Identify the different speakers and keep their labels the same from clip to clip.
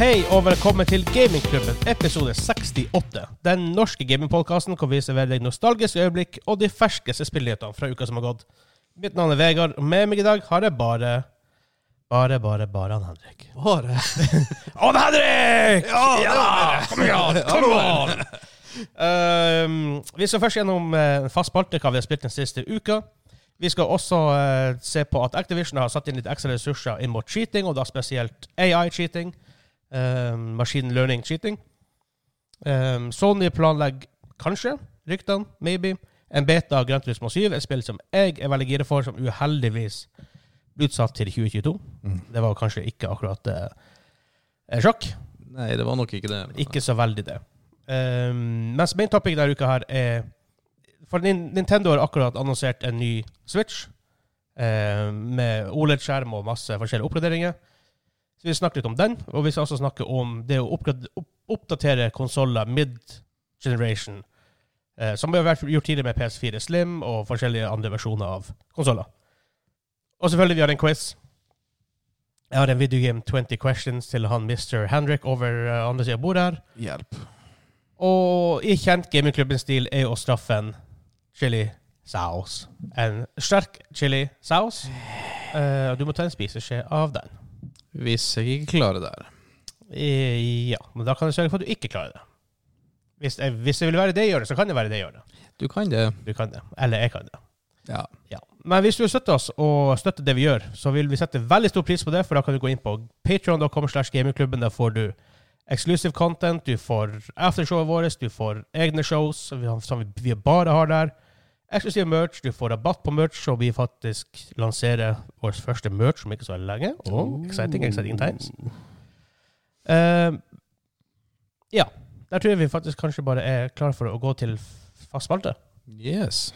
Speaker 1: Hei og velkommen til Gamingklubben, episode 68. Den norske gamingpodkasten hvor vi serverer deg nostalgiske øyeblikk og de ferskeste spillnyhetene fra uka som har gått. Mitt navn er Vegard, og med meg i dag har jeg bare Bare, bare, bare han Henrik.
Speaker 2: Bare.
Speaker 1: Han Henrik!
Speaker 2: Ja,
Speaker 1: Kom igjen! Kom igjen! uh, vi skal først gjennom uh, fast spalte hva vi har spilt den siste uka. Vi skal også uh, se på at Activision har satt inn litt ekstra ressurser inn mot cheating, og da spesielt AI-cheating. Um, machine learning-cheating. Um, Sony planlegger kanskje, ryktene, maybe, en beta av Grand Turismo 7, et spill som jeg er veldig gira for, som uheldigvis ble utsatt til 2022.
Speaker 2: Mm.
Speaker 1: Det var kanskje ikke akkurat uh, sjakk.
Speaker 2: Nei, det var nok ikke det. men-
Speaker 1: Ikke så veldig det. Um, mens main topic denne uka her er For Nintendo har akkurat annonsert en ny Switch um, med OLED-skjerm og masse forskjellige oppgraderinger. Så vi snakker litt om den, og vi skal også snakke om det å oppdatere konsoller mid-generation. eh, som vi har gjort tidligere med PS4 Slim og forskjellige andre versjoner av konsoller. Og selvfølgelig vi har en quiz. Jeg har en videogame 20 questions til han Mr. Hendrik over uh, andre siden av bordet her.
Speaker 2: Hjelp.
Speaker 1: Og i kjent gamingklubben-stil er jo straffen chili saus. En sterk chili saus. Eh, du må ta en spiseskje av den.
Speaker 2: Hvis jeg ikke klarer det her.
Speaker 1: Ja, men da kan jeg sørge for at du ikke klarer det. Hvis, jeg, hvis det vil være det jeg gjør det, så kan det være det jeg gjør det.
Speaker 2: Du kan det.
Speaker 1: Du kan det. Eller jeg kan det.
Speaker 2: Ja.
Speaker 1: Ja. Men hvis du vil støtte oss og støtte det vi gjør, så vil vi sette veldig stor pris på det, for da kan du gå inn på patreon.com slash gamingklubben. Der får du exclusive content, du får aftershowet vårt, du får egne shows som vi, som vi, vi bare har der. Eksklusiv merch, du får rabatt på merch, og vi faktisk lanserer vår første merch om ikke så lenge. Og exciting, exciting times. Uh, ja. Der tror jeg vi faktisk kanskje bare er klare for å gå til fast spalte.
Speaker 2: Yes.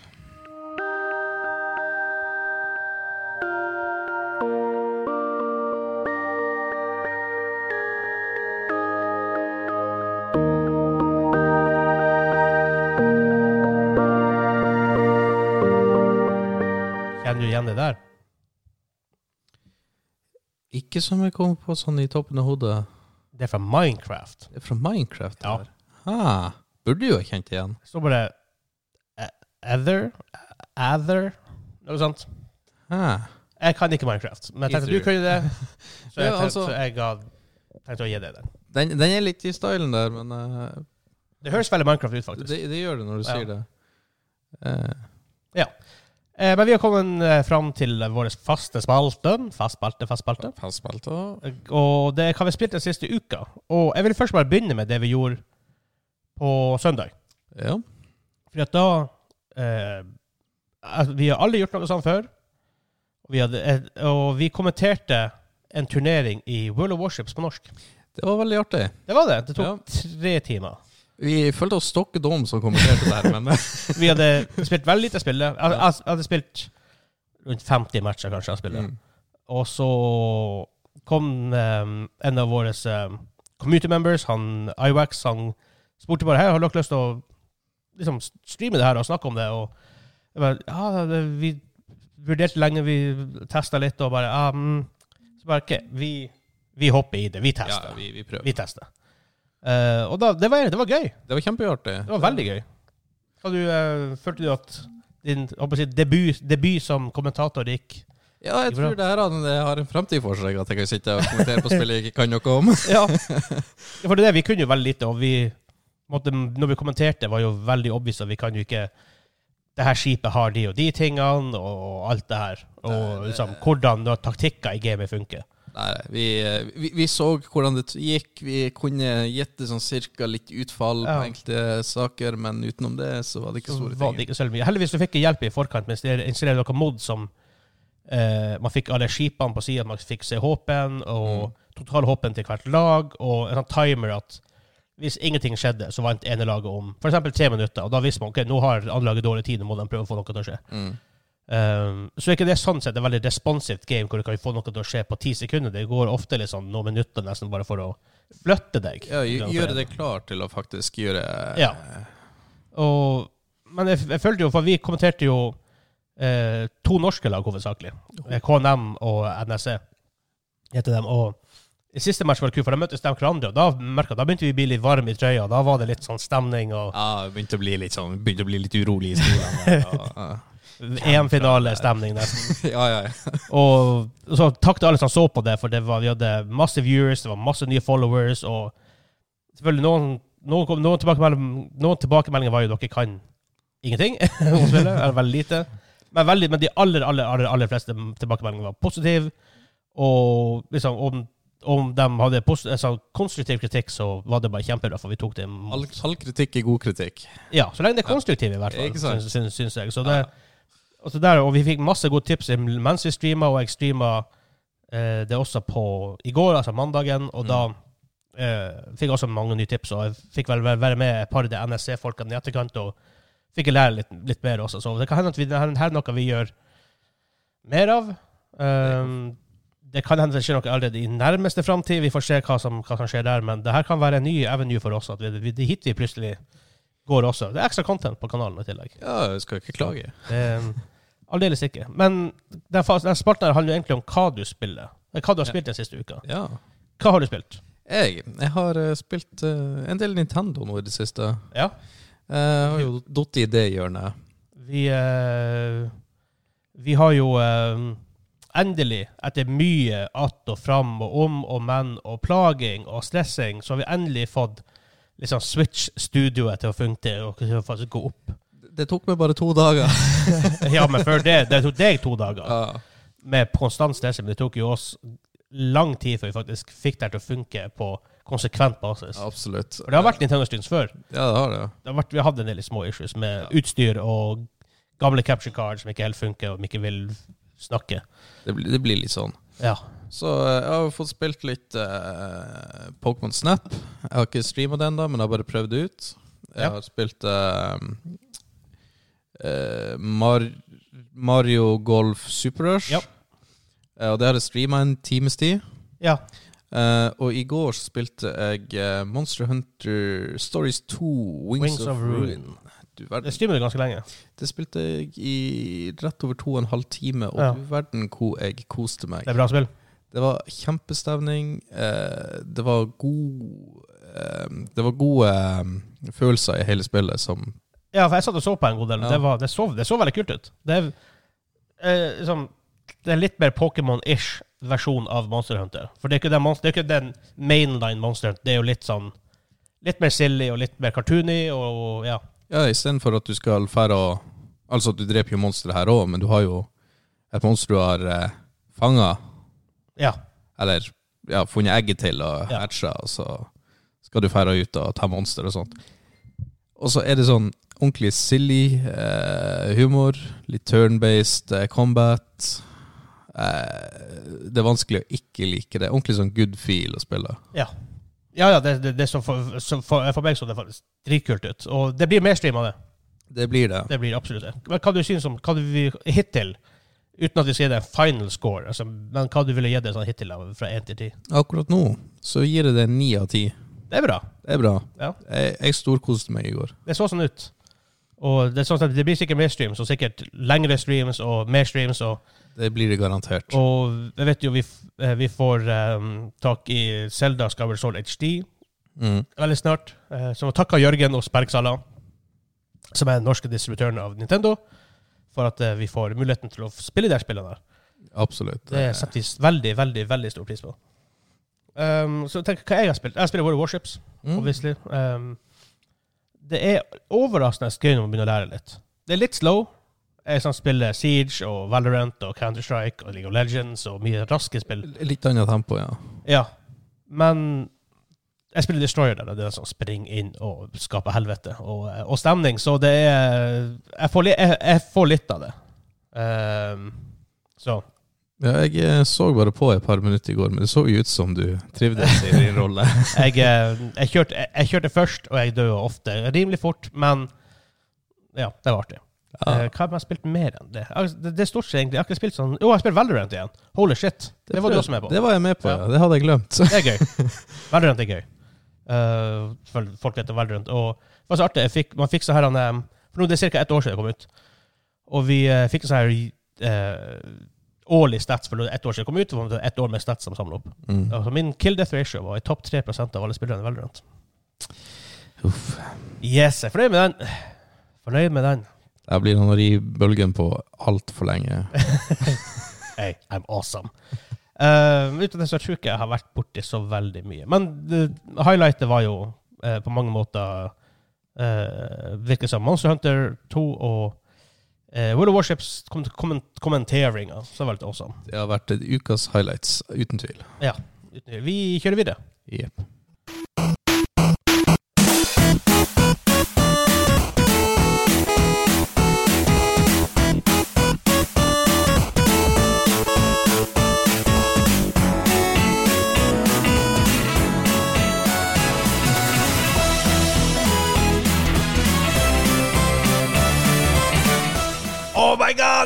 Speaker 2: Ikke som jeg kom på sånn i toppen av hodet.
Speaker 1: Det er fra Minecraft.
Speaker 2: Det er fra Minecraft.
Speaker 1: Ja.
Speaker 2: her. Ah, burde jo ha kjent igjen.
Speaker 1: Det står bare eh, Ether Ether Noe sånt.
Speaker 2: Ha.
Speaker 1: Jeg kan ikke Minecraft, men jeg tenkte at du kunne det. Så jeg,
Speaker 2: Ja,
Speaker 1: tenkte,
Speaker 2: altså-
Speaker 1: så jeg ga, tenkte å gi deg den.
Speaker 2: Den, den er litt i stylen der, men uh,
Speaker 1: Det høres veldig Minecraft ut, faktisk.
Speaker 2: det, det gjør det når du
Speaker 1: Ja.
Speaker 2: sier det. Eh,
Speaker 1: Eh, men vi har kommet eh, fram til vår faste spalte. Fast spalte, fast spalte.
Speaker 2: Fast spalte. og
Speaker 1: Og det er hva vi spilte spilt den siste uka. Og jeg vil først bare begynne med det vi gjorde på søndag.
Speaker 2: Ja.
Speaker 1: Fordi at da eh, Vi har aldri gjort noe sånt før. Og vi, hadde, eh, og vi kommenterte en turnering i World of Warships på norsk.
Speaker 2: Det var veldig artig.
Speaker 1: Det var det. Det tok
Speaker 2: Ja.
Speaker 1: tre timer.
Speaker 2: Vi følte oss stokke dum som kommenterte det her, men
Speaker 1: Vi hadde spilt veldig lite spill. Jeg, jeg, jeg hadde spilt rundt 50 matcher, kanskje. jeg spillet.
Speaker 2: mm.
Speaker 1: Og så kom eh, en av våre eh, community members, han Iwax, han spurte bare her, har dere lyst til å liksom, streame det her og snakke om det. Og jeg bare, ja, vi vurderte lenge, vi testa litt, og bare ja. Så bare, ok, vi, vi hopper i det. Vi
Speaker 2: ja,
Speaker 1: tester.
Speaker 2: vi, vi prøver.
Speaker 1: vi tester. Eh, og da, det, var, det var gøy.
Speaker 2: Det var kjempeartig.
Speaker 1: Det var veldig gøy. Du, uh, følte du at din si, debut, debut som kommentator gikk
Speaker 2: Ja, jeg tror det her har en, fremtid for seg, at jeg kan sitte og kommentere på spill jeg ikke kan noe om.
Speaker 1: Ja. For det er vi kunne jo veldig lite, og vi måtte, når vi kommenterte, var jo veldig obvious at vi kan jo ikke det her skipet har de og de tingene, og alt det her. Og liksom, hvordan da taktikker i gamet funker.
Speaker 2: Nei, vi, vi, vi så hvordan det gikk. Vi kunne gjette sånn cirka litt utfall
Speaker 1: Ja.
Speaker 2: på enkelte saker, men utenom det så var det ikke store
Speaker 1: det
Speaker 2: ting.
Speaker 1: ikke mye. Heldigvis du fikk hjelp i forkant mens det installerte noe mod som eh, Man fikk alle skipene på sida, man fikk se håpen, og
Speaker 2: Mm.
Speaker 1: totalhåpen til hvert lag, og en sånn timer at hvis ingenting skjedde, så vant ene laget om f.eks. tre minutter. Og da visste man ok, nå har andre laget dårlig tid, nå må de prøve å få noe til å skje.
Speaker 2: Mm.
Speaker 1: Um, så er ikke det sånn sett et veldig responsivt game hvor du kan få noe til å skje på ti sekunder. Det går ofte sånn noen minutter nesten bare for å flytte deg.
Speaker 2: Ja, gjøre det klart til å faktisk gjøre
Speaker 1: Ja. Og, men jeg, jeg følte jo, for vi kommenterte jo eh, to norske lag hovedsakelig. Eh, KNM og NSE heter dem. Og I siste match var det kult, for da møttes de hverandre, og da merket, da begynte vi å bli litt varme i trøya. Da var det litt sånn stemning og
Speaker 2: Ja, begynte å bli litt sånn Begynte å bli litt urolig i stolen. Ja,
Speaker 1: EM-finalestemning, nesten.
Speaker 2: ja, ja. ja.
Speaker 1: Og så takk til alle som så på det, for det var, vi hadde masse viewers, det var masse nye followers, og selvfølgelig noen, noen, noen, tilbakemelding, noen tilbakemeldinger var jo dere kan ingenting om spillet, eller veldig lite. Men, veldig, men de aller, aller, aller, aller fleste tilbakemeldingene var positive, og liksom om, om de hadde altså, konstruktiv kritikk, så var det bare kjempebra, for vi tok det
Speaker 2: All, all kritikk er god kritikk.
Speaker 1: ja, så lenge det er konstruktiv, i hvert fall, syns, syns, syns jeg. Så det, og, så der, og vi fikk masse gode tips mens vi streama, og jeg streama eh, det også på i går, altså mandagen, og
Speaker 2: Mm.
Speaker 1: da eh, fikk jeg også mange nye tips, og jeg fikk vel være med et par av de NSC-folkene i etterkant, og fikk jeg lære litt, litt mer også. Så det kan hende at vi, det her er noe vi gjør mer av. Um, det kan hende det skjer noe allerede i nærmeste framtid. Vi får se hva som, hva som skjer der, men det her kan være en ny avenue for oss. At vi, vi, det hit vi plutselig går også. Det er ekstra content på kanalen i tillegg.
Speaker 2: Ja, jeg skal ikke klage.
Speaker 1: Er Aldeles ikke. Men den, den spalten her handler jo egentlig om hva du spiller. Hva du har spilt den siste uka.
Speaker 2: Ja.
Speaker 1: Hva har du spilt?
Speaker 2: Jeg, jeg har eh, spilt uh, en del Nintendo nå i det siste.
Speaker 1: Ja.
Speaker 2: Eh, Jeg har jo datt i det hjørnet.
Speaker 1: Vi, uh, vi har jo uh, endelig, etter mye att og fram og om og men og plaging og stressing, så har vi endelig fått liksom Switch-studioet til å funke og til å faktisk gå opp.
Speaker 2: Det tok meg bare to dager.
Speaker 1: Ja, men før det, det tok deg to dager
Speaker 2: Ja.
Speaker 1: med konstant stressing, men det tok jo oss lang tid før vi faktisk fikk det til å funke på konsekvent basis.
Speaker 2: Absolutt.
Speaker 1: For det har vært Nintendo Streams før.
Speaker 2: Ja, det har det.
Speaker 1: Det har vært, vi hatt en del små issues med
Speaker 2: Ja.
Speaker 1: utstyr og gamle capture cards som ikke helt funker, og som ikke vil snakke.
Speaker 2: Det blir, det blir litt sånn.
Speaker 1: Ja.
Speaker 2: Så eh, jeg har fått spilt litt uh, Pokémon Snap. Jeg har ikke streama det ennå, men jeg har bare prøvd det ut. Jeg har spilt eh, eh, Mar Mario Golf Super Rush.
Speaker 1: Ja.
Speaker 2: Eh, og det har jeg streama en times tid.
Speaker 1: ja.
Speaker 2: Eh, og i går så spilte jeg eh, Monster Hunter Stories 2 Wings,
Speaker 1: Wings
Speaker 2: of,
Speaker 1: of
Speaker 2: Ruin. Du verden.
Speaker 1: Det streamer du ganske lenge.
Speaker 2: Det spilte jeg i rett over to og en halv time, og
Speaker 1: Ja.
Speaker 2: du verden hvor jeg koste meg.
Speaker 1: Det er bra spill.
Speaker 2: Det var kjempestemning. Eh, det var god eh, Det var gode eh, følelser i hele spillet som
Speaker 1: Ja, for jeg satt og så på en god del.
Speaker 2: Ja.
Speaker 1: Det, var, det, så, det så veldig kult ut. Det er, eh, liksom, det er litt mer Pokémon-ish versjon av Monster Hunter. For det er ikke den, monster, det er ikke den mainline Monster Hunter. Det er jo litt sånn Litt mer silly og litt mer cartoony og ja.
Speaker 2: Ja, istedenfor at du skal fære og Altså, du dreper jo monstre her òg, men du har jo et monster du har eh, fanga,
Speaker 1: Ja.
Speaker 2: eller ja, funnet egget til og
Speaker 1: Ja.
Speaker 2: og så skal du fære ut og ta monster og sånt. Og så er det sånn ordentlig silly eh, humor, litt turn-based eh, combat. Eh, det er vanskelig å ikke like det. Ordentlig sånn good feel å spille.
Speaker 1: Ja, ja, ja det, det, det som for, som for, for meg så det faktisk dritkult ut. Og det blir mer stream av det.
Speaker 2: Det blir det.
Speaker 1: Det blir absolutt det. Men hva du synes om hva du hittil, uten at vi skal gi det en final score, altså, men hva du ville gitt det sånn hittil av, fra 1 til 10?
Speaker 2: Akkurat nå så gir jeg det ni av ti.
Speaker 1: Det er bra.
Speaker 2: Det er bra.
Speaker 1: Ja.
Speaker 2: Jeg, jeg storkoste meg i går.
Speaker 1: Det så sånn ut. Og det, er sånn at det blir sikkert mer streams, og sikkert lengre streams og mer streams. Og,
Speaker 2: Det blir det garantert.
Speaker 1: og jeg vet jo vi, eh, vi får um, tak i Zelda Skyward Soul HD
Speaker 2: Mm.
Speaker 1: veldig snart. Uh, så av Jørgen og Spergsala, som er den norske distributøren av Nintendo, for at uh, vi får muligheten til å spille de spillene.
Speaker 2: Absolutt.
Speaker 1: Det setter vi veldig, veldig veldig stor pris på. Um, så tenk hva jeg har spilt. Jeg spiller World of Warships,
Speaker 2: Mm.
Speaker 1: obviously. Um, det er overraskende gøy når man begynner å lære litt. Det er litt slow. Jeg sånn, spiller Siege og Valorant og Counter-Strike og League of Legends og mye raske spill.
Speaker 2: Litt annet tempo, ja.
Speaker 1: Ja, men jeg spiller Destroyer der, det er sånn springer inn og skaper helvete og, og stemning, så det er Jeg får, jeg, jeg får litt av det. Um, så
Speaker 2: ja. Jeg eh, så bare på et par minutter i går, men det så jo ut som du trivdes i din rolle.
Speaker 1: jeg, eh, jeg, kjørte, jeg, kjørte først, og jeg døde ofte rimelig fort, men ja, det var artig.
Speaker 2: Ja,
Speaker 1: Eh, hva har jeg spilt mer enn det? Det, det er stort sett egentlig Jeg har ikke spilt sånn Jo, jeg har spilt Valorant igjen. Holy shit. Det, var du også med på.
Speaker 2: Det var jeg med på,
Speaker 1: Ja.
Speaker 2: ja. Det hadde jeg glemt.
Speaker 1: Det er gøy. Valorant er gøy. Uh, folk vet om Valorant. Og det var så artig. Fikk, man fikk så her For nå det er ca. ett år siden det kom ut. Og vi uh, fikk så her eh, årlig stats for ett år siden kom ut. Det ett år med stats som samla opp.
Speaker 2: Mm.
Speaker 1: Altså, min kill death ratio var i topp 3% av alle spillerne i Valorant.
Speaker 2: Uff.
Speaker 1: Yes, jeg er fornøyd med den. Fornøyd med den.
Speaker 2: Der blir han å ri bølgen på altfor lenge.
Speaker 1: Hey, I'm awesome. Uh, uten det så tror jeg ikke jeg har vært borti så veldig mye. Men uh, highlightet var jo uh, på mange måter uh, virker som Monster Hunter 2 og World of Warships kom komment kommenteringa. Så var det litt awesome.
Speaker 2: Det har vært ukas highlights, uten tvil.
Speaker 1: Ja, Vi kjører videre.
Speaker 2: Jepp.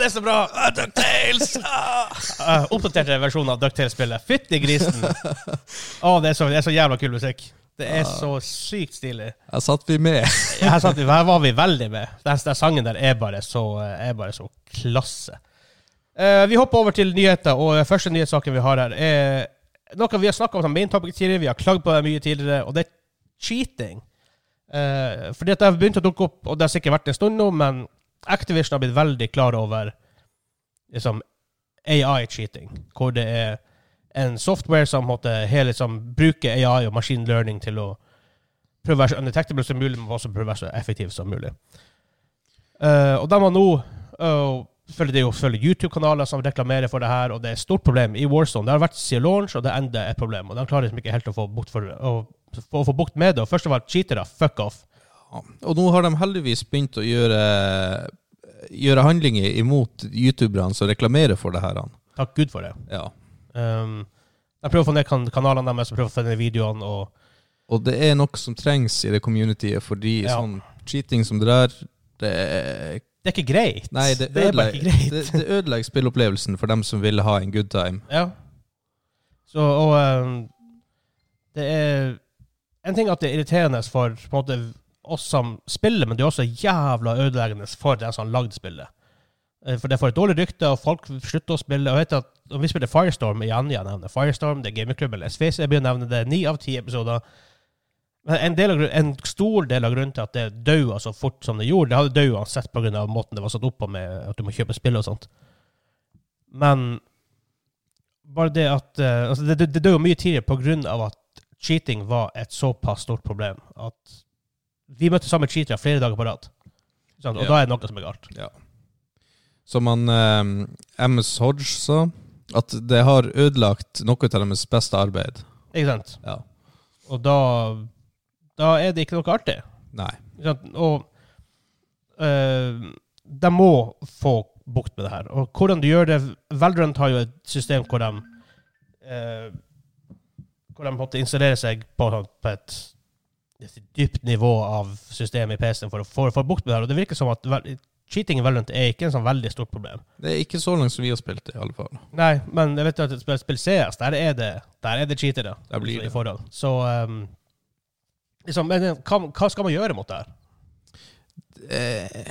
Speaker 1: Er så bra!
Speaker 2: Ducktails!
Speaker 1: Uh, oppdaterte versjon av Ducktails-spillet. Fytti grisen! Å, det, er så- det er så jævla kul musikk. Det er så sykt stilig.
Speaker 2: Her satt vi med.
Speaker 1: Her, satt vi, her var vi veldig med. Den, den sangen der er bare så, er bare så klasse. Uh, vi hopper over til nyheter, og første nyhetssaken vi har her, er noe vi har snakka om som main topic tidligere. Vi har klagd på det mye tidligere, og det er cheating. Uh, fordi at det har begynt å dukke opp, og det har sikkert vært en stund nå, men Activision har blitt veldig klar over liksom, AI-cheating, hvor det er en software som måtte, hele, liksom, bruker AI og machine learning til å prøve å være så undetectable som mulig, men også prøve å være så effektiv som mulig. Uh, og de har nå uh, Det er jo YouTube-kanaler som reklamerer for det her, og det er et stort problem i Warzone. Det har vært siden launch, og det ender et problem. Og de klarer liksom ikke helt å få bukt, for, å, å få bukt med det. Og først og fremst cheatere, fuck off.
Speaker 2: Ja. Og nå har de heldigvis begynt å gjøre, gjøre handlinger imot youtuberne som reklamerer for det her.
Speaker 1: Takk Gud for det.
Speaker 2: Ja.
Speaker 1: Um, jeg prøver å få ned kan kanalene deres, prøver å få ned videoene. og
Speaker 2: Og det er noe som trengs i det communityet, fordi
Speaker 1: Ja.
Speaker 2: sånn cheating som det der, det er
Speaker 1: Det er ikke greit.
Speaker 2: Nei, det,
Speaker 1: er ikke greit.
Speaker 2: det, det ødelegger spillopplevelsen for dem som vil ha en good time.
Speaker 1: Ja. Så, og um, det er En ting at det er irriterende for på en måte, oss som spiller, men det er også jævla ødeleggende for den som har lagd spillet. Eh, For det får et dårlig rykte, og folk slutter å spille. Og vet at Om Vi spiller Firestorm igjen. Jeg nevner Firestorm, det er gamingklubben SVC. Jeg begynner å nevne det ni av ti episoder. Men en, del av, en stor del av grunnen til at det daua så fort som det gjorde, det hadde daua uansett pga. måten det var satt opp på, med at du må kjøpe spill og sånt. Men bare det at eh, altså Det, det, det døde mye tidligere pga. at cheating var et såpass stort problem. At vi møtte samme cheatere flere dager på rad. Og
Speaker 2: Ja.
Speaker 1: da er det noe som er galt.
Speaker 2: Som han eh, MS Hodge sa, at det har ødelagt noe av deres beste arbeid.
Speaker 1: Ikke sant?
Speaker 2: Ja.
Speaker 1: Og da, da er det ikke noe artig.
Speaker 2: Nei.
Speaker 1: Og eh, de må få bukt med det her. Og hvordan du gjør det Veldrent har jo et system hvor de eh, Hvor de måtte installere seg på, på et dypt nivå av systemet i PC-en for å få få bukt med det. Og det virker som at cheating i Valorant er ikke en sånn veldig stort problem.
Speaker 2: Det er ikke så langt som vi har spilt det, i alle fall.
Speaker 1: Nei, men jeg vet jo at et spill, spill CS, der er det, der er det cheatere.
Speaker 2: Der blir
Speaker 1: i
Speaker 2: det.
Speaker 1: forhold. Så um, liksom, men hva, hva skal man gjøre mot det her?
Speaker 2: Eh,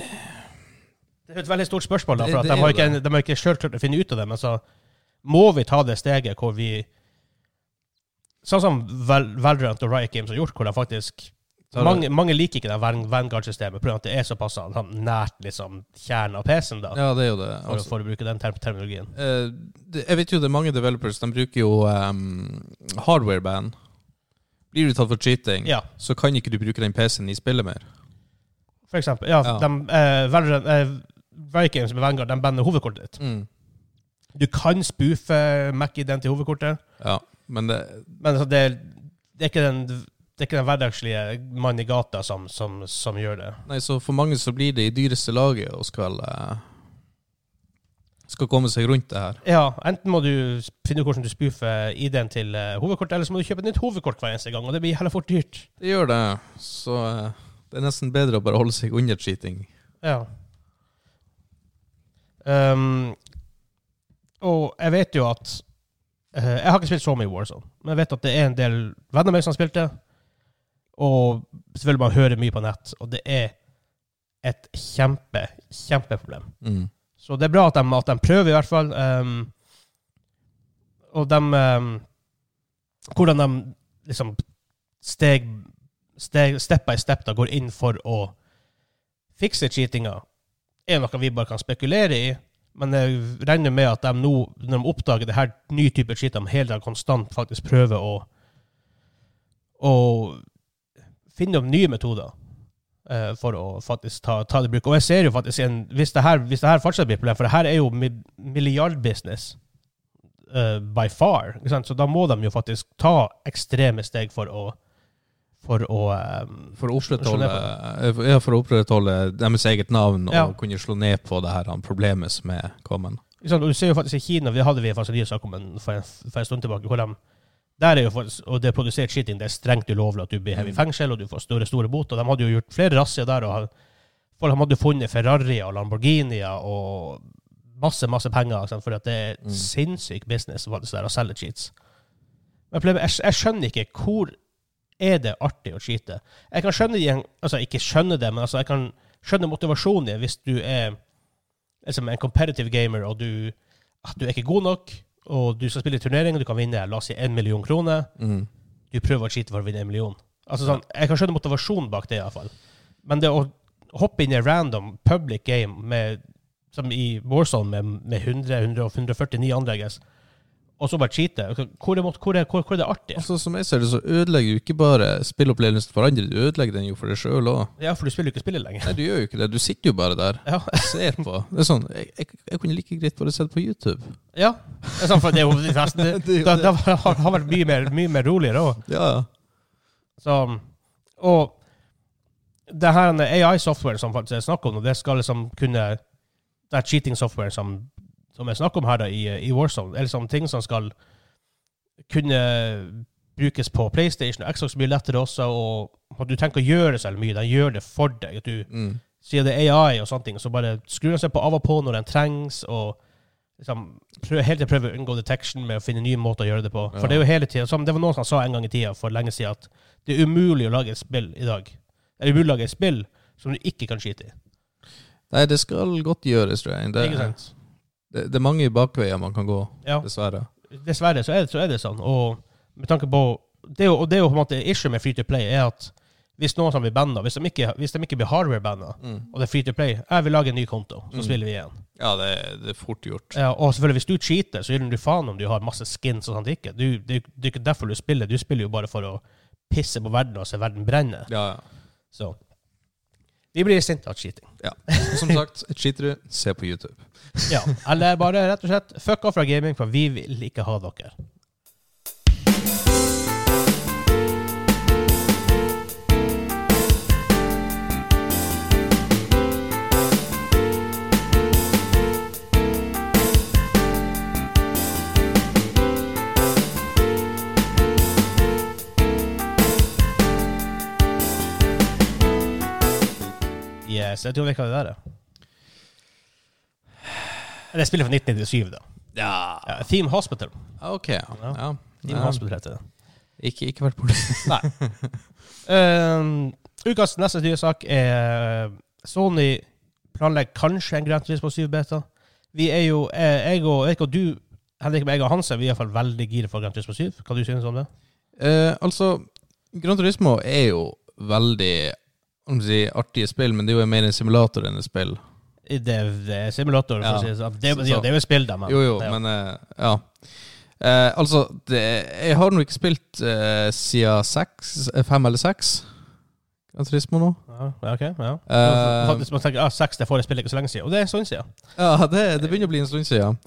Speaker 1: Det er et veldig stort spørsmål, da,
Speaker 2: Det-
Speaker 1: for at
Speaker 2: det
Speaker 1: de har ikke,
Speaker 2: det.
Speaker 1: de har ikke sjøl klart å finne ut av det. Men så må vi ta det steget hvor vi Sånn som Val Valorant og Riot Games har gjort, hvor de faktisk mange, mange liker ikke det Vanguard-systemet pga. at det er såpass sånn, nært liksom, kjernen av PC-en, da,
Speaker 2: Ja, det er jo det.
Speaker 1: for,
Speaker 2: Altså,
Speaker 1: for å bruke den term terminologien.
Speaker 2: eh, det jeg vet jo det er mange developers de bruker jo um, hardware-band. Blir du tatt for cheating,
Speaker 1: Ja,
Speaker 2: så kan ikke du bruke den PC-en i spillet mer.
Speaker 1: for eksempel. Ja,
Speaker 2: Ja.
Speaker 1: De, eh, Valorant, eh, Games med Vanguard de bander hovedkortet ditt.
Speaker 2: Mm.
Speaker 1: Du kan spoofe Mac-ID til hovedkortet,
Speaker 2: Ja, men det,
Speaker 1: men det, det er ikke den det er ikke den hverdagslige mannen i gata som, som, som gjør det.
Speaker 2: Nei, så for mange så blir det i dyreste laget og skal eh, Skal komme seg rundt det her.
Speaker 1: Ja, enten må du finne ut hvordan du spoofer ID-en til hovedkortet, hovedkort, eller så må du kjøpe et nytt hovedkort hver eneste gang, og det blir heller fort dyrt.
Speaker 2: Det gjør det. Så eh, det er nesten bedre å bare holde seg under cheating.
Speaker 1: Ja. Um, og jeg vet jo at eh, Jeg har ikke spilt så mye Warzone, men jeg vet at det er en del venner av meg som har spilt det. Og selvfølgelig man hører mye på nett, og det er et kjempe, kjempeproblem.
Speaker 2: Mm.
Speaker 1: Så det er bra at de, at de prøver, i hvert fall. Um, Og de um, Hvordan de liksom steg, steg Step by step da går inn for å fikse cheatinga, er noe vi bare kan spekulere i. Men jeg regner med at de nå, når de oppdager det her nye type skitt, de hele tiden konstant faktisk prøver å, å finne opp nye metoder eh, for å faktisk ta, ta det i bruk. Og jeg ser jo faktisk en, hvis det her, hvis det her fortsatt blir et problem, for det her er jo milliardbusiness eh, by far, så da må de jo faktisk ta ekstreme steg for å for å um,
Speaker 2: For å opprettholde, ja, for å opprettholde deres eget navn og kunne slå ned på det her problemet som er kommet.
Speaker 1: Sånn. Du ser jo faktisk i Kina, det hadde vi faktisk en sak om for, en, for en stund tilbake, hvor de der er jo faktisk, og det er produsert cheating, det er strengt ulovlig at du blir hevet i
Speaker 2: Mm.
Speaker 1: fengsel, og du får store, store boter. De hadde jo gjort flere razziaer der, og folk de hadde funnet Ferrarier og Lamborghinier og masse, masse penger, sant? for at det er
Speaker 2: Mm.
Speaker 1: sinnssyk business faktisk der, å selge cheats. Men jeg, jeg skjønner ikke hvor er det artig å skyte. Jeg kan skjønne det, altså ikke skjønne det, men altså jeg kan skjønne motivasjonen din hvis du er liksom en competitive gamer, og du, at du er ikke god nok, og du skal spille i turnering, og du kan vinne la oss si en million kroner.
Speaker 2: Mm.
Speaker 1: Du prøver å skyte for å vinne en million. Altså sånn, Jeg kan skjønne motivasjonen bak det, iallfall. Men det å hoppe inn i random public game med, som i Warzone med, med 100, 100 og 149 andre, I og så bare cheate, hvor hvor hvor, hvor er det artig?
Speaker 2: Altså, som jeg ser det, så ødelegger du ikke bare spillopplevelsen for andre, du ødelegger den jo for deg sjøl òg.
Speaker 1: Ja, for du spiller jo ikke spillet lenger.
Speaker 2: Nei, du gjør jo ikke det. Du sitter jo bare der
Speaker 1: Ja.
Speaker 2: og ser på. Det er sånn, jeg, jeg, jeg kunne like greit bare sett på YouTube.
Speaker 1: ja. Det er, sånn, for det er jo nesten det,
Speaker 2: Det
Speaker 1: det, har, vært mye mer, mye mer roligere òg.
Speaker 2: Ja.
Speaker 1: Så, og det her AI-software som faktisk er snakk om, det skal liksom kunne Det er cheating-software som, som er snakk om her da, i, i Warzone, eller sånne ting som skal kunne brukes på PlayStation og Xbox mye lettere også, og at du tenker å gjøre så mye. Den gjør det for deg. At du
Speaker 2: Mm.
Speaker 1: sier det er AI og sånne ting, så bare skrur den seg på av og på når den trengs, og liksom prøver, hele tiden prøver å unngå detection med å finne nye måter å gjøre det på.
Speaker 2: Ja.
Speaker 1: For det er jo hele tiden, som det var noen som sa en gang i tida, for lenge siden, at det er umulig å lage et spill i dag. Det er umulig å lage et spill som du ikke kan skyte i.
Speaker 2: Nei, det skal godt gjøres, tror jeg. Det,
Speaker 1: ikke sant?
Speaker 2: Det, det er mange bakveier man kan gå,
Speaker 1: Ja.
Speaker 2: dessverre.
Speaker 1: Dessverre så er, det, så er det sånn. Og med tanke på det er jo, Og det er jo på en måte issue med free to play, er at hvis noen som blir banna, hvis, de ikke- hvis de ikke blir hardware-banna,
Speaker 2: Mm.
Speaker 1: og det er free to play, jeg vil lage en ny konto, så
Speaker 2: Mm.
Speaker 1: spiller vi igjen.
Speaker 2: Ja, det, det er fort gjort.
Speaker 1: Ja, og selvfølgelig, hvis du cheater, så gir du faen om du har masse skins og sånt ikke. Du, det, det er ikke derfor du spiller. Du spiller jo bare for å pisse på verden og se verden brenne.
Speaker 2: Ja, ja.
Speaker 1: Så vi blir sinte av cheating.
Speaker 2: ja. Og som sagt, cheater du, se på YouTube.
Speaker 1: Ja. Eller bare rett og slett fuck off fra gaming, for vi vil ikke ha dere. Yes, jeg tror det kan det der er. Det spiller fra 1997, da.
Speaker 2: Ja.
Speaker 1: Ja, Theme Hospital.
Speaker 2: Ok, ja.
Speaker 1: Ja. Theme. Hospital heter det.
Speaker 2: Ikke, ikke vært politi.
Speaker 1: Nei. Um, ukas neste nyhetssak er Sony planlegger kanskje en Grand på 7-beta. Vi er jo, eh, jeg og, jeg og du, Henrik, men jeg og Hans, er vi i hvert fall veldig gira for Grand Turismo 7. Hva du synes om det?
Speaker 2: Uh, altså, Gran Turismo er jo veldig si, artige spill, men det er jo mer en simulator enn et spill.
Speaker 1: Det, det er simulator, for
Speaker 2: Ja.
Speaker 1: å si det sånn. Det, ja, det er jo spill, da, men
Speaker 2: Jo, jo,
Speaker 1: ja.
Speaker 2: men eh, ja. Eh, altså, det, jeg har nå ikke spilt uh, siden seks, eh, fem eller seks Gran Turismo nå.
Speaker 1: Ja, ok, ja.
Speaker 2: Uh,
Speaker 1: Faktisk, man tenker, ah, seks, det får jeg spille ikke så lenge siden. Og det er en stund siden.
Speaker 2: Ja, det, det begynner å bli en stund siden.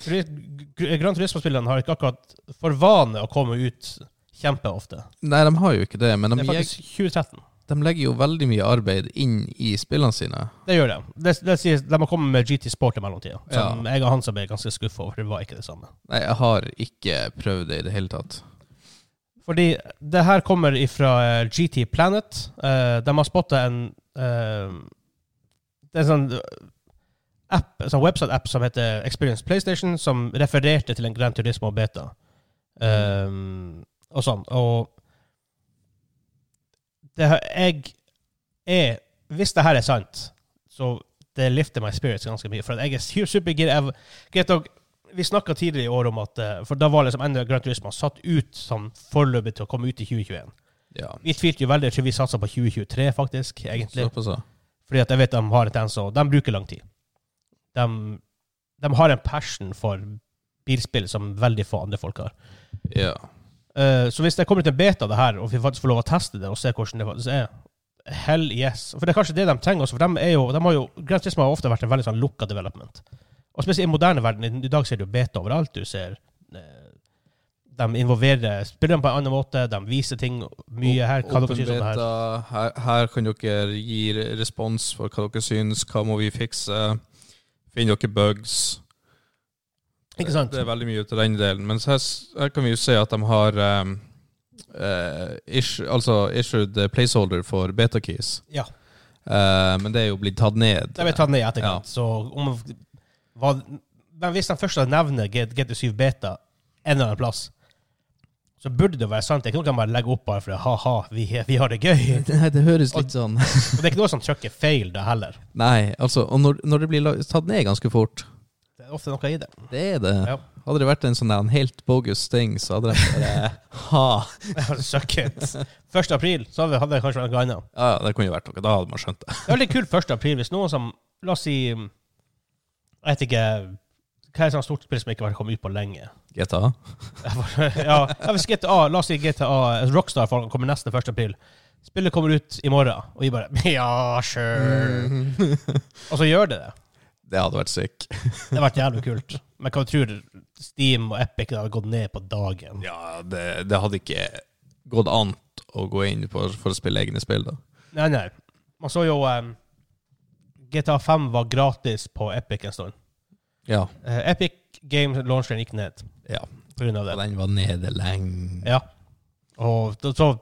Speaker 1: Gran Turismo-spillene har ikke akkurat for vane å komme ut kjempeofte.
Speaker 2: Nei, de har jo ikke det, men
Speaker 1: Det er faktisk 2013.
Speaker 2: de legger jo veldig mye arbeid inn i spillene sine.
Speaker 1: Det gjør de. Det, det sier, de har kommet med GT Sport i mellomtida. Ja. jeg og Hansa ble ganske skuffa over. Det var ikke det samme.
Speaker 2: Nei, jeg har ikke prøvd det i det hele tatt.
Speaker 1: Fordi det her kommer ifra eh, GT Planet. Eh, de har spotta en eh, Det er en sånn app, en sånn website-app som heter Experience PlayStation, som refererte til en Grand Turismo beta. Eh, og sånn. Og det, jeg er Hvis det her er sant, så det lifter my spirits ganske mye. For jeg er supergira. Vi snakka tidligere i år om at eh, For da var liksom enda Grand Turismo satt ut som foreløpig til å komme ut i 2021.
Speaker 2: Ja.
Speaker 1: Vi tvilte jo veldig, tror vi satsa på 2023, faktisk, egentlig.
Speaker 2: Såpass.
Speaker 1: Fordi at jeg vet de har et tendens og de bruker lang tid. De, de har en passion for bilspill som veldig få andre folk har.
Speaker 2: ja.
Speaker 1: Eh, så hvis det kommer til en beta av det her, og vi faktisk får lov å teste det og se hvordan det faktisk er, hell yes. For det er kanskje det de trenger også, for de, er jo, de har jo Grand Turismo har ofte vært en veldig sånn lukka development. Og spesielt i moderne verden. I, dag ser du beta overalt. Du ser eh, De involverer spillerne på en annen måte, de viser ting mye her. Hva dere
Speaker 2: Open
Speaker 1: synes om det her.
Speaker 2: her, her kan dere gi respons for hva dere syns, hva må vi fikse, finner dere bugs.
Speaker 1: Ikke sant?
Speaker 2: Det er veldig mye til den delen. Men her, her kan vi jo se at de har um, uh, ish, altså issued placeholder for beta-keys.
Speaker 1: Ja.
Speaker 2: Uh, men det er jo blitt tatt ned.
Speaker 1: Det er blitt tatt ned i etterkant. Så om hva, Men hvis de først nevner GT7 Beta en eller annen plass, så burde det være sant. Det er ikke noe de bare legger opp bare for ha-ha, vi, vi har det gøy.
Speaker 2: Nei, det høres litt sånn
Speaker 1: Og det er ikke noe som trykker feil, det heller.
Speaker 2: Nei, altså, og når, når det blir tatt ned ganske fort
Speaker 1: ofte noe i det.
Speaker 2: Det er det.
Speaker 1: Ja.
Speaker 2: Hadde det vært en sånn en helt bogus ting, så hadde det bare Ha!
Speaker 1: Suck it. 1. april, så hadde det kanskje vært noe annet.
Speaker 2: Ja, det kunne jo vært noe. Da hadde man skjønt det.
Speaker 1: Det er veldig kult 1. april hvis noen som La oss si Jeg vet ikke Hva er et sånt stort spill som ikke har kommet ut på lenge?
Speaker 2: GTA.
Speaker 1: ja, hvis GTA, La oss si GTA Rockstar kommer neste 1. april. Spillet kommer ut i morgen, og vi bare Ja, sure. Og så gjør det det.
Speaker 2: Det hadde vært sick.
Speaker 1: Det hadde vært jævlig kult. Men hva tror Steam og Epic hadde gått ned på dagen?
Speaker 2: Ja, det, det hadde ikke gått an å gå inn på, for å spille egne spill, da.
Speaker 1: Nei, nei. Man så jo um, GTA 5 var gratis på Epic en stund.
Speaker 2: Ja.
Speaker 1: Uh, Epic Games launcheren gikk ned
Speaker 2: ja.
Speaker 1: på grunn av
Speaker 2: Og den var nede lenge.
Speaker 1: Ja. Og så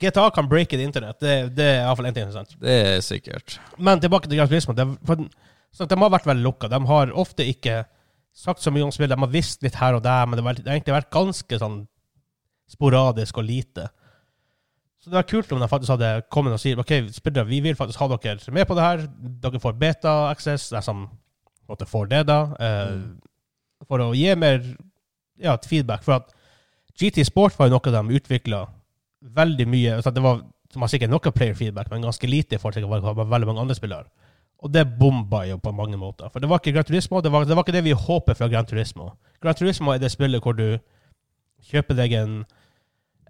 Speaker 1: GTA kan breake det internett. Det, det er iallfall én ting sant.
Speaker 2: Det er sikkert.
Speaker 1: Men tilbake til Gran Turismo. Det, for, så de har vært veldig lukka. De har ofte ikke sagt så mye om spill. De har visst litt her og der, men det har, det egentlig vært ganske sånn sporadisk og lite. Så det var kult om de faktisk hadde kommet og sier ok, spillere, vi vil faktisk ha dere med på det her. Dere får beta-access, de som på en får det, da. Eh, For å gi mer ja, feedback. For at GT Sport var jo noe de utvikla veldig mye Så Det var som var sikkert noe player feedback, men ganske lite i forhold til veldig mange andre spillere. Og det bomba jo på mange måter. For det var ikke Gran Turismo, det var, det var ikke det vi håper fra Gran Turismo. Gran Turismo er det spillet hvor du kjøper deg en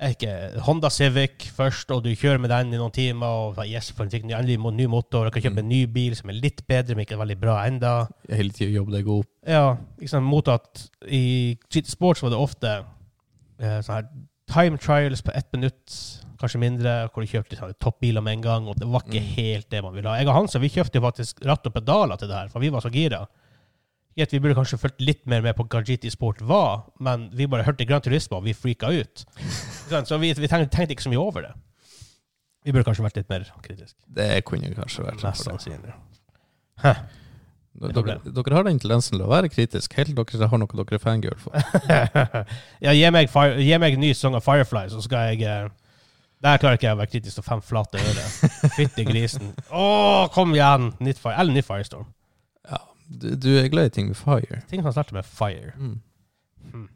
Speaker 1: ikke, Honda Civic først, og du kjører med den i noen timer, og yes, for en endelig ny motor, og kan kjøpe en ny bil som er litt bedre, men ikke veldig bra enda.
Speaker 2: Hele tida jobbe deg opp.
Speaker 1: Ja, liksom mot at i Sports var det ofte eh, sånn her time trials på ett minutt, kanskje mindre, hvor du kjøpte sånne toppbiler med en gang, og det var ikke
Speaker 2: Mm.
Speaker 1: helt det man ville ha. Jeg og Hansa vi kjøpte faktisk ratt og pedaler til det her, for vi var så gira. Greit, Vi burde kanskje fulgt litt mer med på GT Sport var, men vi bare hørte Gran Turismo, og vi freaka ut. Så vi, vi tenkte, tenkte ikke så mye over det. Vi burde kanskje vært litt mer kritisk.
Speaker 2: Det kunne kanskje vært
Speaker 1: Mest sannsynlig.
Speaker 2: Dere, dere har den tendensen til å være kritisk helt til dere har noe dere er fangirl for.
Speaker 1: ja, gi meg, fire, gi meg en ny sang av Firefly, så skal jeg eh, Der klarer ikke jeg å være kritisk til fem flate øre. Fytti grisen. Å, kom igjen! Nytt fire, eller nytt Firestorm.
Speaker 2: Ja, du, du er glad i ting med fire.
Speaker 1: Ting som starter med fire.
Speaker 2: Mm.
Speaker 1: Hmm.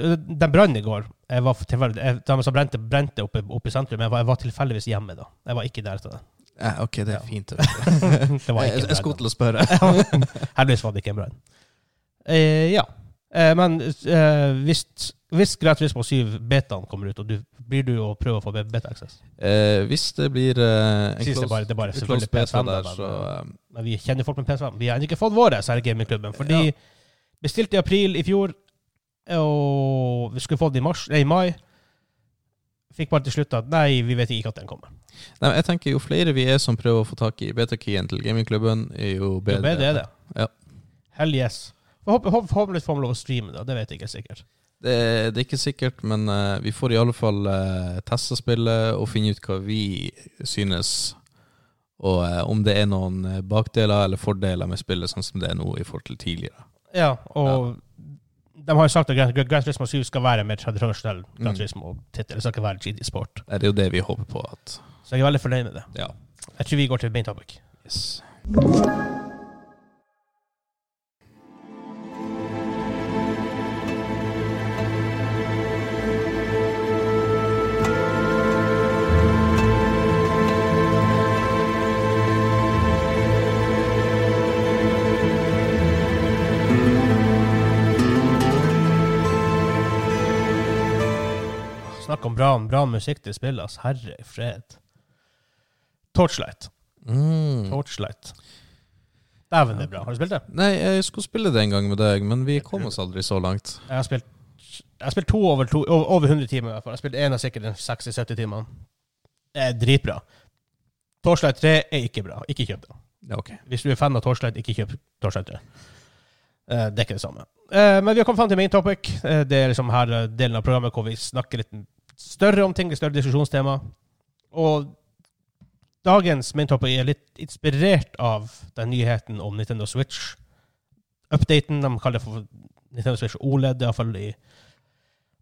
Speaker 1: Den brannen i går. Jeg var jeg, de som brente, brente oppe, oppe i sentrum. Jeg var, jeg var tilfeldigvis hjemme da. Jeg var ikke der til det.
Speaker 2: Ja, ok, det er fint.
Speaker 1: det var
Speaker 2: jeg,
Speaker 1: ikke
Speaker 2: jeg skulle til å spørre.
Speaker 1: Heldigvis var det ikke en brann. Eh, ja. Eh, men eh, hvis, hvis Gran Turismo 7 betaen kommer ut, og du, blir du å prøve å få beta-access?
Speaker 2: Eh, hvis det blir eh, en
Speaker 1: Sist det bare- det bare
Speaker 2: close beta
Speaker 1: PS5
Speaker 2: der, så eh,
Speaker 1: Men vi kjenner folk med PS5. Vi har ennå ikke fått våre, så er gamingklubben. For de
Speaker 2: Ja.
Speaker 1: bestilte i april i fjor, og vi skulle få den i, mars, nei, i mai. Fikk bare til slutt at nei, vi vet ikke at den kommer.
Speaker 2: Nei, jeg tenker Jo flere vi er som prøver å få tak i beta-keyen til gamingklubben, jo jo
Speaker 1: Jo
Speaker 2: bedre.
Speaker 1: bedre er det.
Speaker 2: Ja.
Speaker 1: Hell yes. Forhåp- håp- Forhåpentligvis får man lov å streame det, det vet jeg ikke sikkert.
Speaker 2: Det, det er ikke sikkert, men uh, vi får i alle fall uh, teste spillet og finne ut hva vi synes. Og uh, om det er noen bakdeler eller fordeler med spillet, sånn som det er nå i forhold til tidligere.
Speaker 1: Ja, og de har jo sagt at Gran, Gran Turismo 7 skal være mer tradisjonell
Speaker 2: Mm.
Speaker 1: Turismo-tittel. Det skal ikke være GD Sport.
Speaker 2: Det er jo det vi håper på at
Speaker 1: Så jeg er veldig fornøyd med det.
Speaker 2: Ja.
Speaker 1: Jeg tror vi går til main topic.
Speaker 2: Yes.
Speaker 1: Snakke om bra, bra musikk til spiller. Altså. Herre fred. Torchlight.
Speaker 2: Mm.
Speaker 1: Torchlight. Dæven, det er bra. Har du spilt det?
Speaker 2: Nei, jeg skulle spille det en gang med deg, men vi kom oss aldri så langt.
Speaker 1: Jeg har spilt jeg har spilt to over, to, over over 100 timer. i hvert fall. Jeg har spilt én av sikkert 60-70 timer. Det er dritbra. Torchlight 3 er ikke bra. Ikke kjøp det.
Speaker 2: Ja, ok.
Speaker 1: Hvis du er fan av Torchlight, ikke kjøp Torchlight 3. Eh, det er ikke det samme. Eh, men vi har kommet fram til main topic. Eh, det er liksom her delen av programmet hvor vi snakker litt større om ting, større diskusjonstema. Og dagens main er litt inspirert av den nyheten om Nintendo Switch. Updaten de kaller det for Nintendo Switch OLED, iallfall i,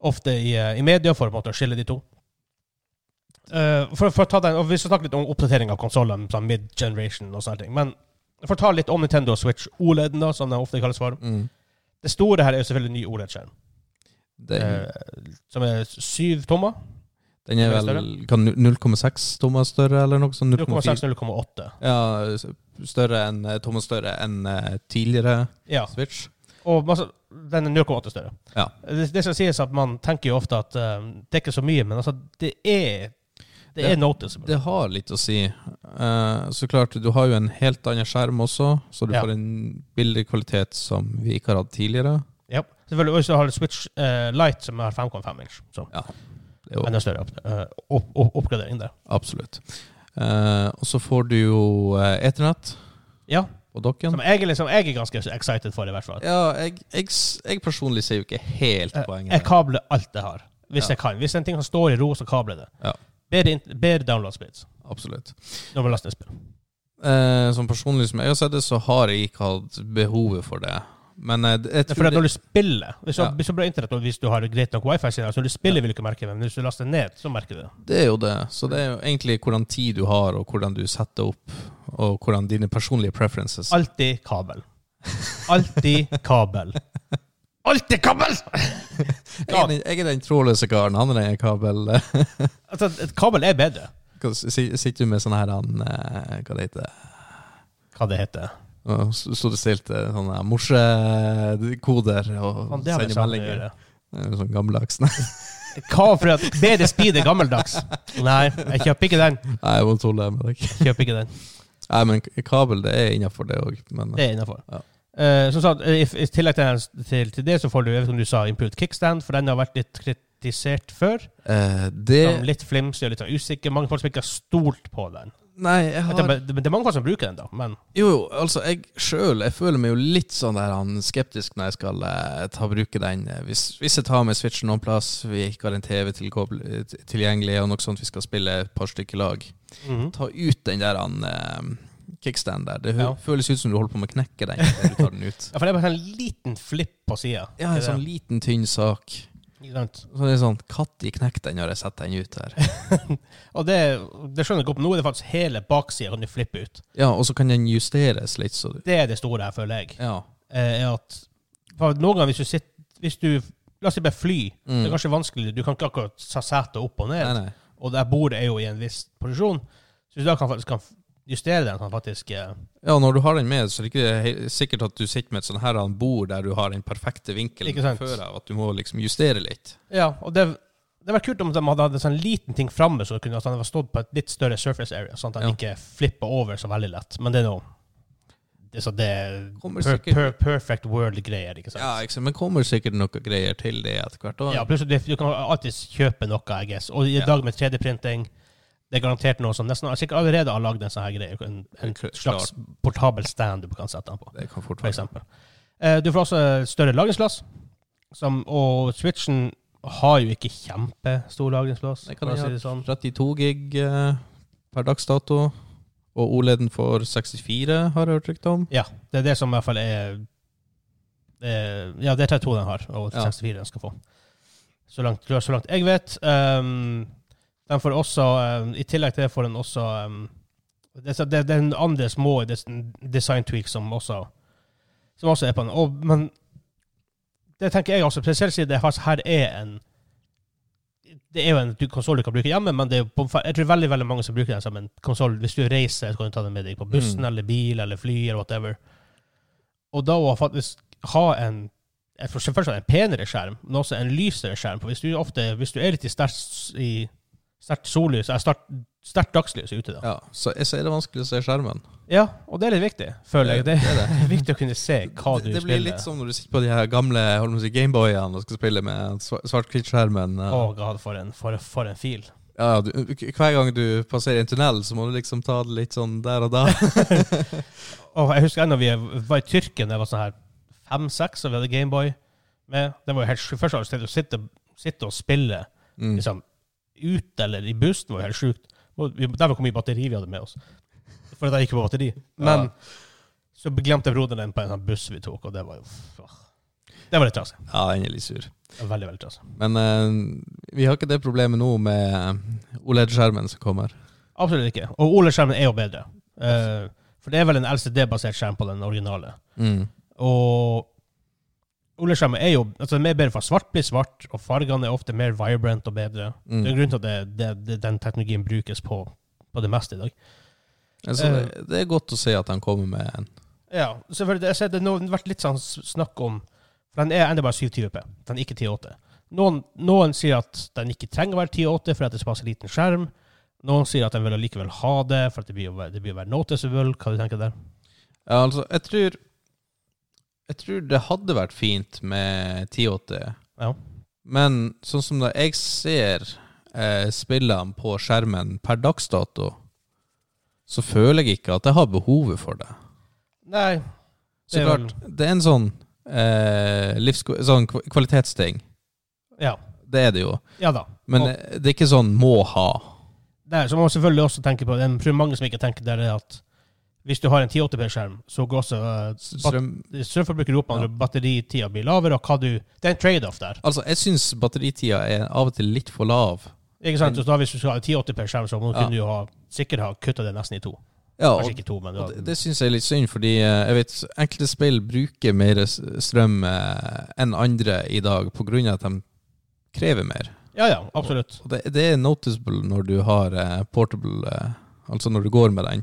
Speaker 1: ofte i, eh, i media, for å skille de to. Uh, for, for å ta den, og Vi skal snakke litt om oppdatering av konsollen, sånn mid-generation og sånne ting. Men for å ta litt om Nintendo Switch OLED, da, som det ofte kalles for.
Speaker 2: Mm.
Speaker 1: Det store her er jo selvfølgelig ny OLED-skjerm.
Speaker 2: Den,
Speaker 1: Eh, som er syv tommer.
Speaker 2: den er vel 0,6 tommer større, eller noe sånt?
Speaker 1: 0,6-0,8.
Speaker 2: Ja, større enn eh, tommer større enn eh, tidligere
Speaker 1: Ja.
Speaker 2: Switch.
Speaker 1: Og masse, den er 0,8 større.
Speaker 2: Ja.
Speaker 1: Det, det skal sies at Man tenker jo ofte at uh, det er ikke så mye, men altså, det er det er noticeable.
Speaker 2: Det har litt å si. Uh, så klart, du har jo en helt annen skjerm også, så du
Speaker 1: Ja.
Speaker 2: får en bildekvalitet som vi ikke har hatt tidligere.
Speaker 1: Selvfølgelig også har Switch uh, Lite, som har 5,5 inch. Så
Speaker 2: Ja, det
Speaker 1: enda større opp, eh, opp, opp, oppgradering der.
Speaker 2: absolutt. Uh, og så får du jo Eternett
Speaker 1: Ja.
Speaker 2: på dokken.
Speaker 1: Som jeg, liksom, jeg er ganske excited for, i hvert fall.
Speaker 2: Ja, jeg, jeg, jeg personlig ser jo ikke helt
Speaker 1: Eh,
Speaker 2: poenget.
Speaker 1: Jeg kabler alt jeg har, hvis
Speaker 2: Ja.
Speaker 1: jeg kan. Hvis en ting står i ro, så kabler jeg det.
Speaker 2: Ja.
Speaker 1: Bedre, bedre download speeds
Speaker 2: Absolutt.
Speaker 1: når man laster spill.
Speaker 2: Eh, som personlig som jeg har sett det, så har jeg ikke hatt behovet for det. Men jeg, jeg
Speaker 1: Det
Speaker 2: tror
Speaker 1: fordi at når du spiller Hvis
Speaker 2: Ja.
Speaker 1: har- hvis og hvis du har greit nok wifi, så når du spiller, vil du ikke merke det. Men hvis du laster ned, så merker du det.
Speaker 2: det er jo det. Så det er jo egentlig hvordan tid du har, og hvordan du setter opp, og hvordan dine personlige preferences
Speaker 1: Alltid kabel. Alltid kabel. Alltid kabel!
Speaker 2: jeg, er den, jeg er den trådløse karen. Han er den kabel...
Speaker 1: Altså, et kabel er bedre.
Speaker 2: Sitter du med sånn her han, eh, Hva det heter
Speaker 1: Hva det heter.
Speaker 2: Så du det stilt eh, sånne morsekoder og
Speaker 1: å
Speaker 2: meldinger. Er Sånn gammeldags.
Speaker 1: Hva for at bedre speed er gammeldags? Nei, jeg kjøper ikke den.
Speaker 2: Nei, jeg må tulle med deg.
Speaker 1: Kjøper ikke den.
Speaker 2: Nei, men kabel, det er innafor det òg.
Speaker 1: Det er innafor.
Speaker 2: Ja.
Speaker 1: som sagt, i, i tillegg til, til, til det, så får du jeg vet ikke om du sa improved kickstand, for den har vært litt kritisert før.
Speaker 2: Uh, det
Speaker 1: Som litt flimsig og litt sånn usikker. Mange folk som ikke har stolt på den.
Speaker 2: Nei, jeg
Speaker 1: Det,
Speaker 2: har
Speaker 1: er- det, det er mange folk som bruker den, da, men
Speaker 2: Jo, jo, altså jeg sjøl føler meg jo litt sånn der han skeptisk når jeg skal eh, ta bruke den. Eh, Hvis, hvis jeg tar med Switchen noen plass, vi ikke har en TV tilgjengelig, og noe sånt vi skal spille et par stykker lag,
Speaker 1: Mhm.
Speaker 2: ta ut den der han eh, kickstand der. Det hø-
Speaker 1: Ja.
Speaker 2: føles ut som du holder på med å knekke den når du tar den ut.
Speaker 1: Ja, for det er bare en liten flipp på sida.
Speaker 2: Ja, en sånn liten, tynn sak. Så det er sånn Når knekk den når jeg setter den ut her.
Speaker 1: Og det, det skjønner jeg godt. Nå er det faktisk hele baksida kan du flippe ut.
Speaker 2: Ja, og så kan den justeres litt, så du
Speaker 1: Det er det store her, føler jeg.
Speaker 2: Ja.
Speaker 1: Eh, er at Noen ganger hvis du sitter Hvis du La oss si bare fly. Det
Speaker 2: Mm.
Speaker 1: er kanskje vanskelig. Du kan ikke akkurat ta setet opp og ned.
Speaker 2: Nei, nei.
Speaker 1: Og der bordet er jo i en viss posisjon. Så hvis du da kan, faktisk kan justere den, sånn faktisk eh,
Speaker 2: Ja, når du har den med, så er det ikke sikkert at du sitter med et sånn her bord der du har den perfekte vinkelen
Speaker 1: sant?
Speaker 2: før av, at du må liksom justere litt.
Speaker 1: Ja, og det det var kult om de hadde hatt en sånn liten ting framme, så kunne at den var stått på et litt større surface area, sånn at den
Speaker 2: Ja.
Speaker 1: ikke flipper over så veldig lett. Men det er noe det, så det er per,
Speaker 2: sikkert-
Speaker 1: per, perfect world-greier, ikke sant?
Speaker 2: Ja, ikke men kommer sikkert noe greier til det etter hvert. også.
Speaker 1: Ja, plutselig, du- du kan alltid kjøpe noe, I guess. Og i dag med 3D-printing Det er garantert noe som nesten Sikkert allerede har lagd en sånn her greie. En, en
Speaker 2: Klart.
Speaker 1: slags portabel stand du kan sette den på,
Speaker 2: Det kan fort
Speaker 1: for
Speaker 2: være.
Speaker 1: eksempel. Eh, du får også større lagringsplass. Som, og Switchen har jo ikke kjempestor lagringsplass.
Speaker 2: Det kan
Speaker 1: for
Speaker 2: jeg
Speaker 1: si det sånn.
Speaker 2: 32 gig eh, per dags dato. Og OLED-en får 64, har jeg hørt rykte om.
Speaker 1: Ja, det er det som i hvert fall er eh, Ja, det er 32 den har, og
Speaker 2: Ja.
Speaker 1: 64 den skal få. Så langt, så langt jeg vet. Um, den får også um, I tillegg til det får den også um, det, det, det er en andre små design tweaks som også Som også er på den. Og, men det tenker jeg også, spesielt siden det faktisk her er en det er jo en konsoll du kan bruke hjemme, men det på, jeg tror veldig veldig mange som bruker den som en konsoll. Hvis du reiser, så kan du ta den med deg på bussen
Speaker 2: Mm.
Speaker 1: eller bil eller fly eller whatever. Og da å faktisk ha en, først og selvfølgelig en penere skjerm, men også en lysere skjerm. For hvis du, ofte, hvis du er litt i sterkt i sterkt sollys, sterkt, sterkt dagslys ute, da.
Speaker 2: Ja, så, så er det vanskelig å se skjermen.
Speaker 1: Ja, og det er litt viktig, føler jeg. Det
Speaker 2: Det er
Speaker 1: er viktig å kunne se hva du
Speaker 2: spiller. det blir litt som når du sitter på de her gamle si, Gameboyene og skal spille med svart-hvitt-skjermen.
Speaker 1: Å, god, for en, for, for en fil.
Speaker 2: Ja, du, hver gang du passerer en tunnel, så må du liksom ta det litt sånn der og da.
Speaker 1: Og jeg husker ennå vi var i Tyrkia jeg var sånn her fem-seks, og vi hadde Gameboy med. Det var jo helt. Først og fremst å sitte, sitte og spille
Speaker 2: Mm.
Speaker 1: liksom, ute eller i bussen var jo helt sjukt. Der hvor mye batteri vi hadde med oss. For at jeg gikk på batteri. Men
Speaker 2: Ja.
Speaker 1: så glemte broderen den på en sånn buss vi tok, og det var jo åh. Det var litt trasig.
Speaker 2: Ja, er sur.
Speaker 1: Veldig, veldig trasig.
Speaker 2: Men uh, vi har ikke det problemet nå med OLED-skjermen som kommer.
Speaker 1: Absolutt ikke. Og OLED-skjermen er jo bedre. Uh, for det er vel en LCD-basert skjerm på den originale.
Speaker 2: Mm.
Speaker 1: Og OLED-skjermen er jo altså den er bedre for svart blir svart, og fargene er ofte mer vibrant og bedre.
Speaker 2: Mm.
Speaker 1: Det er grunnen til at det, det, det, den teknologien brukes på, på det meste i dag.
Speaker 2: Altså, det, det er godt å se at han kommer med en.
Speaker 1: Ja, selvfølgelig. Jeg ser det har vært litt sånn snakk om For den er ennå bare 720p. Den er ikke 1080. Noen, noen sier at den ikke trenger å være 1080 for det er såpass liten skjerm. Noen sier at den vil likevel ha det, for det blir, det blir å være noticeable. Hva du tenker der?
Speaker 2: Ja, altså, jeg tror Jeg tror det hadde vært fint med 1080.
Speaker 1: Ja.
Speaker 2: Men sånn som da jeg ser eh, spillene på skjermen per dags dato, så føler jeg ikke at jeg har behovet for det.
Speaker 1: Nei.
Speaker 2: Så
Speaker 1: Det er
Speaker 2: klart, det er en sånn, eh, livs- sånn kva- kvalitetsting.
Speaker 1: Ja.
Speaker 2: Det er det jo.
Speaker 1: Ja da.
Speaker 2: Men
Speaker 1: Og-
Speaker 2: eh, det er ikke sånn må ha.
Speaker 1: Der, så må man selvfølgelig også tenke på det. Det er mange som ikke tenker det, er at hvis du har en 1080p-skjerm, så går også uh, strømforbruket opp,
Speaker 2: Ja.
Speaker 1: og batteritida blir lavere, og hva du Det er en trade-off der.
Speaker 2: Altså, jeg syns batteritida er av og til litt for lav.
Speaker 1: Ikke sant? Så da hvis du skal ha en 1080p-skjerm, så må-
Speaker 2: Ja.
Speaker 1: kunne du ha, sikkert ha kutta det nesten i to.
Speaker 2: Ja, og,
Speaker 1: to, men
Speaker 2: og det, det syns jeg er litt synd, fordi eh, jeg vet enkelte spill bruker mer strøm eh, enn andre i dag av at de krever mer.
Speaker 1: Ja, ja, absolutt.
Speaker 2: Og det, det er noticeable når du har portable Altså når du går med den.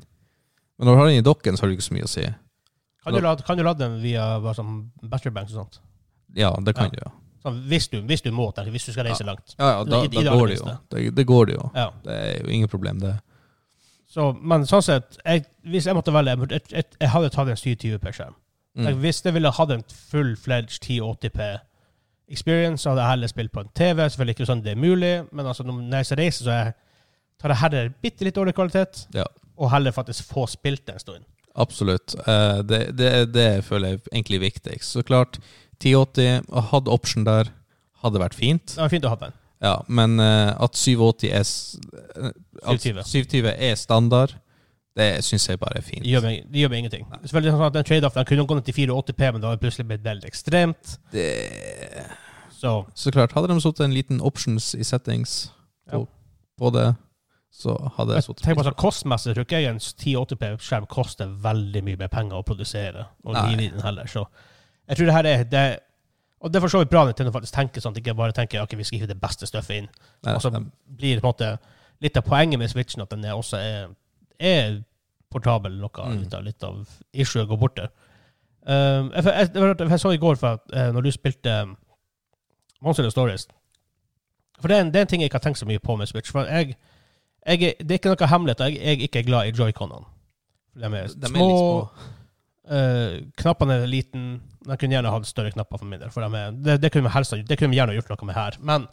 Speaker 2: Men når du har den i dokken, så har det ikke så mye å si.
Speaker 1: Kan du lade, kan du lade den via sånn battery bank og sånt?
Speaker 2: Ja, det kan
Speaker 1: Ja.
Speaker 2: du jo.
Speaker 1: Sånn, hvis, du, hvis du må, hvis du skal reise langt.
Speaker 2: Ja, ja, da,
Speaker 1: I- i
Speaker 2: da
Speaker 1: det
Speaker 2: går det jo. Det, det går det jo.
Speaker 1: Ja.
Speaker 2: Det er jo ingen problem, det.
Speaker 1: Så, men sånn sett, jeg, hvis jeg måtte velge, jeg, jeg, jeg, jeg hadde tatt en 720p-skjerm.
Speaker 2: Mm.
Speaker 1: Hvis jeg ville hatt en full-fledged 1080p experience, så hadde jeg heller spilt på en TV. Selvfølgelig ikke sånn det er mulig, men altså, når jeg reiser, så jeg tar jeg heller bitte litt dårlig kvalitet,
Speaker 2: Ja.
Speaker 1: Og heller faktisk få spilt en stund.
Speaker 2: Absolutt. Eh, Det, det, det føler jeg egentlig er viktigst. Så klart, 1080, og hadde option der, hadde vært fint.
Speaker 1: Det var fint å ha den.
Speaker 2: Ja, men eh, at 780 er eh, at
Speaker 1: 720.
Speaker 2: 720 er standard, det syns jeg bare er fint.
Speaker 1: Det gjør meg, det gjør meg ingenting. Selvfølgelig sånn at den trade-off den kunne gått til 480p, men da hadde det plutselig blitt veldig ekstremt.
Speaker 2: Det,
Speaker 1: Så
Speaker 2: så klart, hadde de satt en liten options i settings på,
Speaker 1: Ja.
Speaker 2: på det, så hadde
Speaker 1: jeg
Speaker 2: satt
Speaker 1: tenker på sånn kostmessig, tror ikke jeg en 1080p-skjerm koster veldig mye mer penger å produsere og
Speaker 2: Nei.
Speaker 1: den heller. Så jeg tror det her er det, Og det er for så vidt bra Nintendo faktisk tenker sånn at de ikke bare tenker ok, vi skal hive det beste støffet inn.
Speaker 2: Nei,
Speaker 1: Og så blir det på en måte litt av poenget med Switchen at den er også er, er portabel. Noe
Speaker 2: Mm.
Speaker 1: litt, av, litt av issue går borte. Um, jeg, jeg, jeg, jeg så i går for eh, når du spilte um, Monster Stories For det er, en, det er en ting jeg ikke har tenkt så mye på med Switch. For jeg, jeg, er- det er ikke noe hemmelighet at jeg, jeg ikke er glad i joyconene. De er
Speaker 2: de er
Speaker 1: små,
Speaker 2: litt små.
Speaker 1: eh, knappene er liten. De kunne gjerne hatt større knapper for min del. For de er, det, det, kunne helst, det kunne vi gjerne gjort noe med her. Men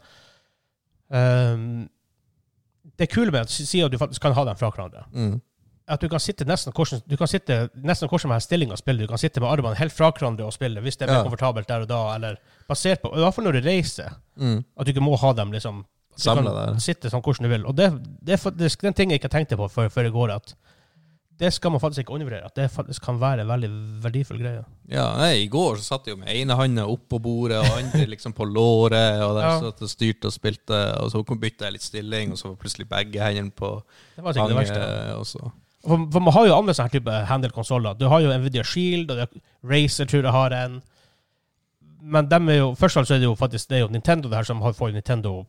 Speaker 1: um, det kule med at siden du faktisk kan ha dem fra hverandre,
Speaker 2: Mm.
Speaker 1: at du kan sitte nesten hvordan, du kan sitte nesten hvordan som helst stilling og spille. Du kan sitte med armene helt fra hverandre og spille hvis det er mer
Speaker 2: Ja.
Speaker 1: komfortabelt der og da. Eller basert på, I hvert fall når du reiser.
Speaker 2: Mm.
Speaker 1: At du ikke må ha dem liksom at du kan. Sitte sånn hvordan du vil. Og det, det er faktisk den ting jeg ikke tenkte på før, før i går, at det skal man faktisk ikke undervurdere. At det faktisk kan være en veldig verdifull greie.
Speaker 2: Ja, nei, I går så satt jeg jo med ene hånda oppå bordet og andre liksom på låret. Og der
Speaker 1: Ja.
Speaker 2: satt og styrte og spilte, og så bytta jeg litt stilling, og så var plutselig begge hendene på
Speaker 1: Det det
Speaker 2: fanget.
Speaker 1: For, for man har jo andre sånne type handle-konsoller. Du har jo Nvidia Shield, og det er Razer tror jeg har en. Men dem er jo, først og fremst er det jo faktisk det er jo Nintendo det her som har, får Nintendo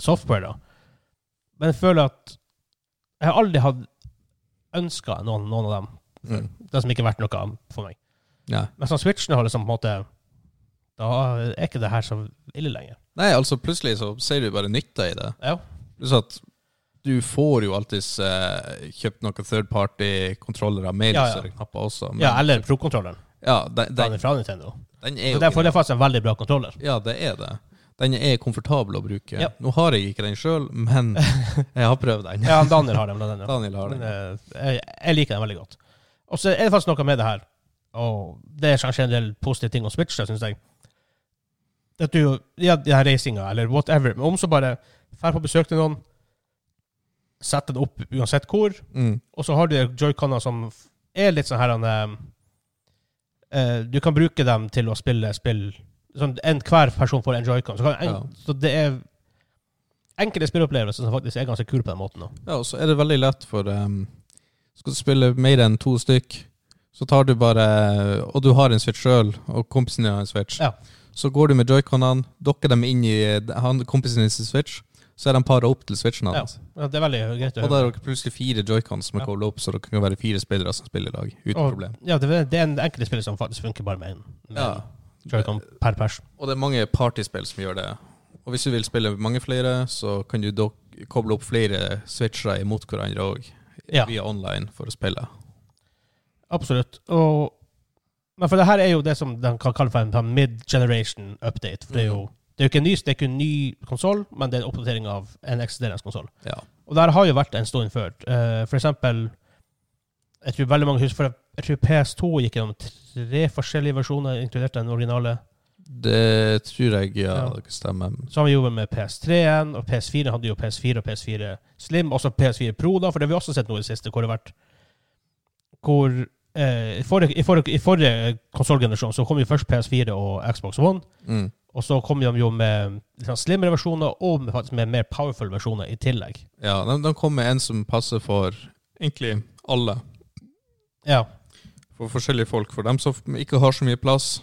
Speaker 1: software. da. Men jeg føler at jeg har aldri hatt ønska noen, noen av dem.
Speaker 2: Mm.
Speaker 1: Det som ikke har vært noe for meg.
Speaker 2: Ja.
Speaker 1: Men sånn Switchen har liksom på en måte Da er ikke det her så ille lenger.
Speaker 2: Nei, altså plutselig så ser du bare nytta i det.
Speaker 1: Ja.
Speaker 2: Pluss at du får jo alltids eh, kjøpt noen third party-kontrollere med
Speaker 1: Ja, ja.
Speaker 2: knapper også. men-
Speaker 1: ja, eller Pro-kontrolleren.
Speaker 2: ja, den,
Speaker 1: Den
Speaker 2: den,
Speaker 1: fra Nintendo.
Speaker 2: den er
Speaker 1: Så
Speaker 2: jo
Speaker 1: derfor er det faktisk en veldig bra kontroller.
Speaker 2: Ja, det er det. Den er komfortabel å bruke.
Speaker 1: Ja.
Speaker 2: Nå har jeg ikke den sjøl, men jeg har prøvd den.
Speaker 1: Ja, Daniel har den. den, ja.
Speaker 2: Daniel har den.
Speaker 1: eh, jeg, jeg liker den veldig godt. Og så er det faktisk noe med det her, og det er kanskje en del positive ting om Switch, syns jeg. At du, ja, den her reisinga, eller whatever, men om så bare drar på besøk til noen, setter den opp uansett hvor,
Speaker 2: Mm.
Speaker 1: og så har du joyconer som er litt sånn her eh, Du kan bruke dem til å spille spill sånn, en, Hver person får en joycon. Så, en,
Speaker 2: Ja.
Speaker 1: så det er enkelte spilleopplevelser som faktisk er ganske kule på den måten. Også.
Speaker 2: Ja, og så er det veldig lett for um, Skal du spille mer enn to stykk, så tar du bare Og du har en Switch sjøl, og kompisen din har en Switch.
Speaker 1: Ja.
Speaker 2: Så går du med joyconene, dokker dem inn i han, kompisen din sin Switch, så er de para opp til Switchen hans.
Speaker 1: Ja, det er veldig greit
Speaker 2: Og da er det plutselig fire joycons som er
Speaker 1: Ja.
Speaker 2: kobla opp, så det kan være fire spillere som spiller i lag uten
Speaker 1: Og-
Speaker 2: problem.
Speaker 1: Ja, det er, en enkelte spill som faktisk funker bare med en med
Speaker 2: Ja.
Speaker 1: Joycon per pers.
Speaker 2: Og det er mange partyspill som gjør det. Og hvis du vil spille mange flere, så kan du koble opp flere switchere imot hverandre òg,
Speaker 1: Ja.
Speaker 2: via online, for å spille.
Speaker 1: Absolutt. Og, men for det her er jo det som de kan kalle for en sånn mid-generation update. For det er jo det er jo ikke en ny, det er ikke en ny konsoll, men det er en oppdatering av en eksisterende konsoll.
Speaker 2: Ja.
Speaker 1: Og der har jo vært en stund før. Uh, for eksempel Jeg tror veldig mange husker for Jeg tror PS2 gikk gjennom tre forskjellige versjoner, inkludert den originale.
Speaker 2: Det tror jeg ja,
Speaker 1: Ja.
Speaker 2: det stemmer.
Speaker 1: Så har vi med PS3-en, og PS4 hadde jo PS4 og PS4 Slim. Også PS4 Pro, da, for det har vi også sett nå i det siste, hvor det har vært Hvor eh, I forrige, i forrige, i forrige konsollgenerasjon så kom jo først PS4 og Xbox One.
Speaker 2: Mm.
Speaker 1: Og så kom de jo med liksom, slimmere versjoner, og med, med mer powerful versjoner i tillegg.
Speaker 2: Ja, de, de kom med en som passer for egentlig alle.
Speaker 1: Ja.
Speaker 2: For forskjellige folk. For dem som ikke har så mye plass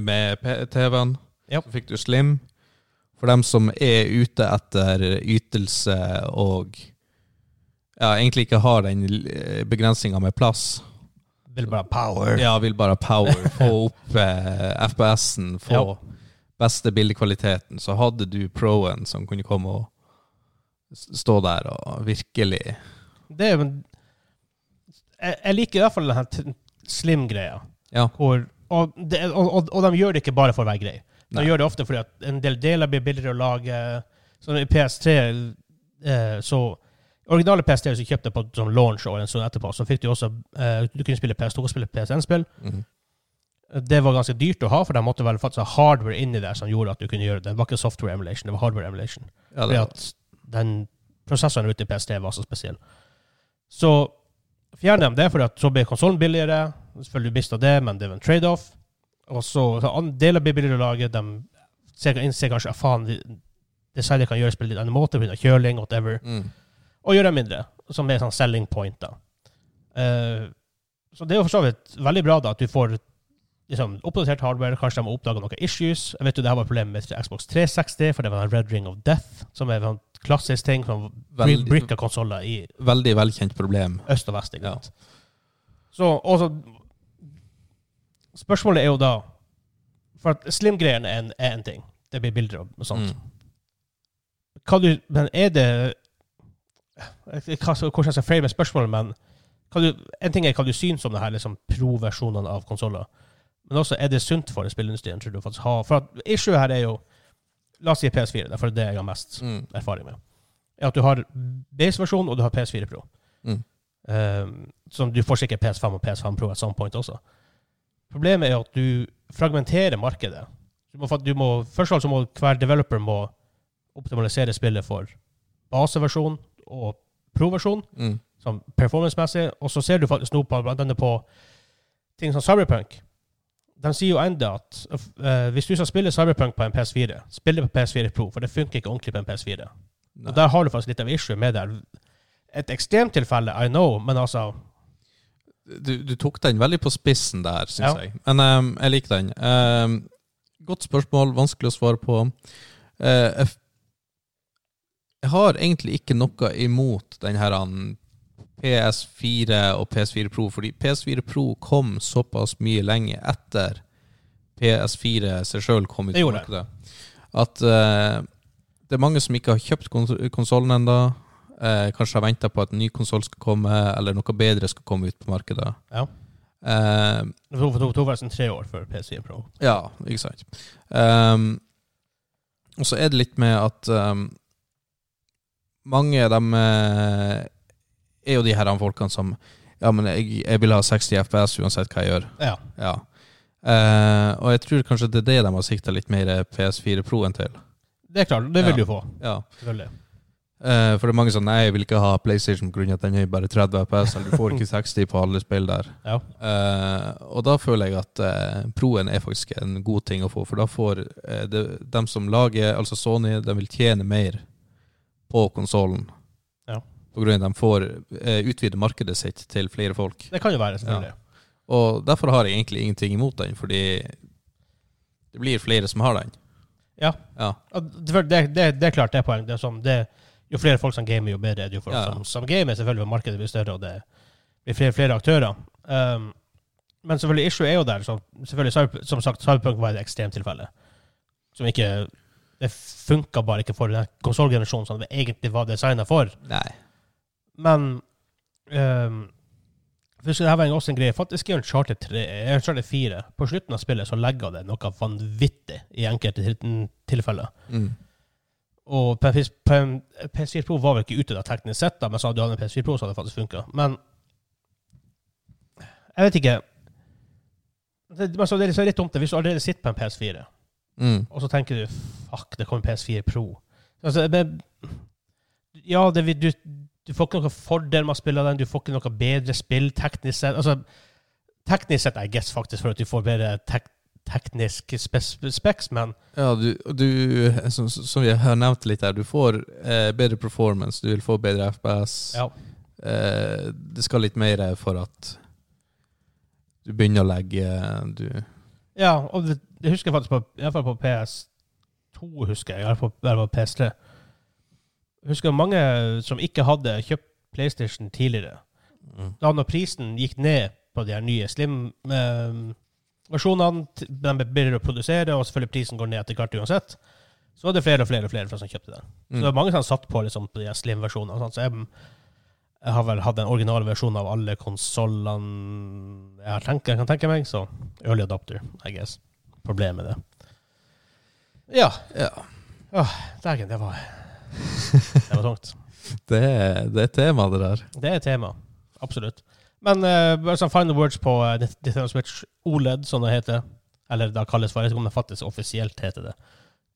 Speaker 2: med TV-en,
Speaker 1: Ja.
Speaker 2: så fikk du Slim. For dem som er ute etter ytelse og ja, egentlig ikke har den begrensninga med plass.
Speaker 1: Vil bare power.
Speaker 2: Ja, vil bare power. Få opp eh, FPS-en, få
Speaker 1: Ja.
Speaker 2: beste bildekvaliteten. Så hadde du Pro-en som kunne komme og stå der og virkelig
Speaker 1: Det er jo en jeg, jeg liker i hvert fall denne slim-greia.
Speaker 2: Ja.
Speaker 1: Hvor- Og, det- og, og, og de gjør det ikke bare for å være grei. De
Speaker 2: Nei.
Speaker 1: gjør det ofte fordi at en del deler blir billigere å lage. Sånn i PS3 eh, så Originale PS3 som kjøpte på sånn launch og en stund etterpå, så fikk du også eh, Du kunne spille PS2 og spille PS1-spill.
Speaker 2: -hmm.
Speaker 1: Det var ganske dyrt å ha, for de måtte vel faktisk ha hardware inni der som gjorde at du kunne gjøre det. Det var ikke software emulation, det var hardware emulation.
Speaker 2: Ja,
Speaker 1: Fordi at den prosessoren ute i PS3 var så spesiell. Så fjerner de det, for så blir konsollen billigere. Selvfølgelig mista det, men det var en trade-off. Og så så deler blir billigere å lage. De innser kanskje at faen, de- designet kan gjøres på en litt annen måte pga. kjøling, whatever.
Speaker 2: mm.
Speaker 1: Og gjøre det mindre, som er sånn selling point. da. Uh, så det er jo for så vidt veldig bra da, at du får liksom, oppdatert hardware. Kanskje de har oppdaga noen issues. Jeg vet jo det her var problemet med Xbox 360, for det var en Red Ring of Death, som er sånn klassisk ting som
Speaker 2: Veldig-
Speaker 1: bricka konsoller i
Speaker 2: Veldig velkjent problem.
Speaker 1: øst og vest. ikke
Speaker 2: Ja.
Speaker 1: Så, også, Spørsmålet er jo da For at slim-greiene er, en- er en ting. Det blir bilder og sånt.
Speaker 2: Mm.
Speaker 1: Hva du, men er det hva, Hvordan jeg skal frame spørsmålet, men du, en ting er hva du syns om det her liksom, pro-versjonene av konsoller. Men også, er det sunt for spillindustrien? tror du faktisk ha? For at issue her er jo La oss si PS4, derfor er det jeg har mest
Speaker 2: Mm.
Speaker 1: erfaring med. Er at du har base-versjon, og du har PS4 Pro.
Speaker 2: Mm.
Speaker 1: Um, som du får sikkert PS5 og PS5 Pro at some point også. Problemet er at du fragmenterer markedet. Du må, du må, først og fremst må hver developer må optimalisere spillet for baseversjon og pro-versjon,
Speaker 2: Mm.
Speaker 1: performance-messig. Og så ser du faktisk nå på, blant annet på ting som Cyberpunk. De sier jo enda at uh, hvis du skal spille Cyberpunk på en PS4, spill det på PS4 Pro, for det funker ikke ordentlig på en PS4.
Speaker 2: Nei.
Speaker 1: Og der har du faktisk litt av issue med det. Et ekstremtilfelle, I know, men altså
Speaker 2: Du, du tok den veldig på spissen der, syns
Speaker 1: Ja.
Speaker 2: jeg. Men um, jeg liker den. Um, godt spørsmål, vanskelig å svare på. Uh, jeg, har egentlig ikke noe imot den her han, PS4 og PS4 Pro, fordi PS4 Pro kom såpass mye lenge etter PS4 seg sjøl kom ut på markedet. At uh, det er mange som ikke har kjøpt konsollen ennå. Uh, kanskje har venta på at en ny konsoll skal komme, eller noe bedre skal komme ut på markedet.
Speaker 1: Ja.
Speaker 2: Uh,
Speaker 1: Det tok, forresten tre år før PS4 Pro.
Speaker 2: ja, ikke sant. Um, og så er det litt med at um, mange av dem eh, er jo de her folkene som Ja, men jeg, jeg vil ha 60 FPS uansett hva jeg gjør.
Speaker 1: Ja.
Speaker 2: Ja. Uh, og jeg tror kanskje det er det de har sikta litt mer PS4 Pro-en til.
Speaker 1: Det er klart, det vil
Speaker 2: Ja.
Speaker 1: du få.
Speaker 2: Ja.
Speaker 1: Selvfølgelig.
Speaker 2: Uh, for det er mange som nei, jeg vil ikke ha PlayStation pga. at den er bare 30 FPS. Eller du får ikke 60 på alle spill der.
Speaker 1: Ja.
Speaker 2: Uh, og da føler jeg at eh, Proen er faktisk en god ting å få, for da får uh, det, dem som lager, altså Sony, de vil tjene mer på konsollen.
Speaker 1: Ja.
Speaker 2: Av at de får eh, utvide markedet sitt til flere folk.
Speaker 1: Det kan jo være, selvfølgelig.
Speaker 2: Og derfor har jeg egentlig ingenting imot den, fordi det blir flere som har den.
Speaker 1: Ja.
Speaker 2: Ja.
Speaker 1: Det, det, det, det er klart, det er poeng. Det er sånn, det, jo flere folk som gamer, jo bedre er det jo for oss
Speaker 2: Ja.
Speaker 1: som, som gamer. Selvfølgelig vil markedet bli større, og det blir flere, flere aktører. Um, men selvfølgelig, issue er jo der. Så selvfølgelig, som sagt, Cyberpunk var et ekstremtilfelle. Som ikke Det funka bare ikke for den konsollgenerasjonen som det egentlig var designa for.
Speaker 2: Nei.
Speaker 1: Men um, det her var også en greie. Faktisk i Uncharted 3, i Uncharted 4, på slutten av spillet så legger det noe vanvittig i enkelte til- tilfeller.
Speaker 2: Mm.
Speaker 1: Og PS, PS4 Pro var vel ikke ute da teknisk sett, da, men så hadde du hatt en PS4 Pro, så hadde det faktisk funka. Men jeg vet ikke det, men så det er litt dumt det. Hvis du allerede sitter på en PS4,
Speaker 2: Mm.
Speaker 1: og så tenker du fuck, det kommer PS4 Pro altså, men, Ja, det, du, du får ikke noen fordel med å spille den, du får ikke noe bedre spill teknisk sett. Altså, teknisk sett, I guess, faktisk, for at du får bedre tek, teknisk specs, men
Speaker 2: Ja, du, du som, som jeg har nevnt litt her, du får eh, bedre performance, du vil få bedre FPS.
Speaker 1: ja.
Speaker 2: Eh, det skal litt mer for at du begynner å legge du,
Speaker 1: Ja, og det, det husker jeg faktisk på, i hvert fall på PS2, husker jeg, i hvert i hvert fall på PS3. Husker mange som ikke hadde kjøpt PlayStation tidligere. Da når prisen gikk ned på de her nye Slim-versjonene, de ble billigere å produsere, og selvfølgelig prisen går ned etter hvert uansett, så var det flere og flere og flere som kjøpte den. Så det var mange som satt på, liksom, på de her Slim-versjonene. Så jeg, jeg har vel hatt den originale versjonen av alle konsollene jeg, tenkt, jeg kan tenke meg, så early adopter, I guess. Problemet med det. Ja.
Speaker 2: Ja.
Speaker 1: Dægen, det var Det var tungt.
Speaker 2: Det, er- det er tema, det der.
Speaker 1: Det er tema. Absolutt. Men uh, sånn final words på uh, Nintendo Switch OLED, som det heter. Eller det kalles for. Jeg vet ikke om det faktisk offisielt heter det.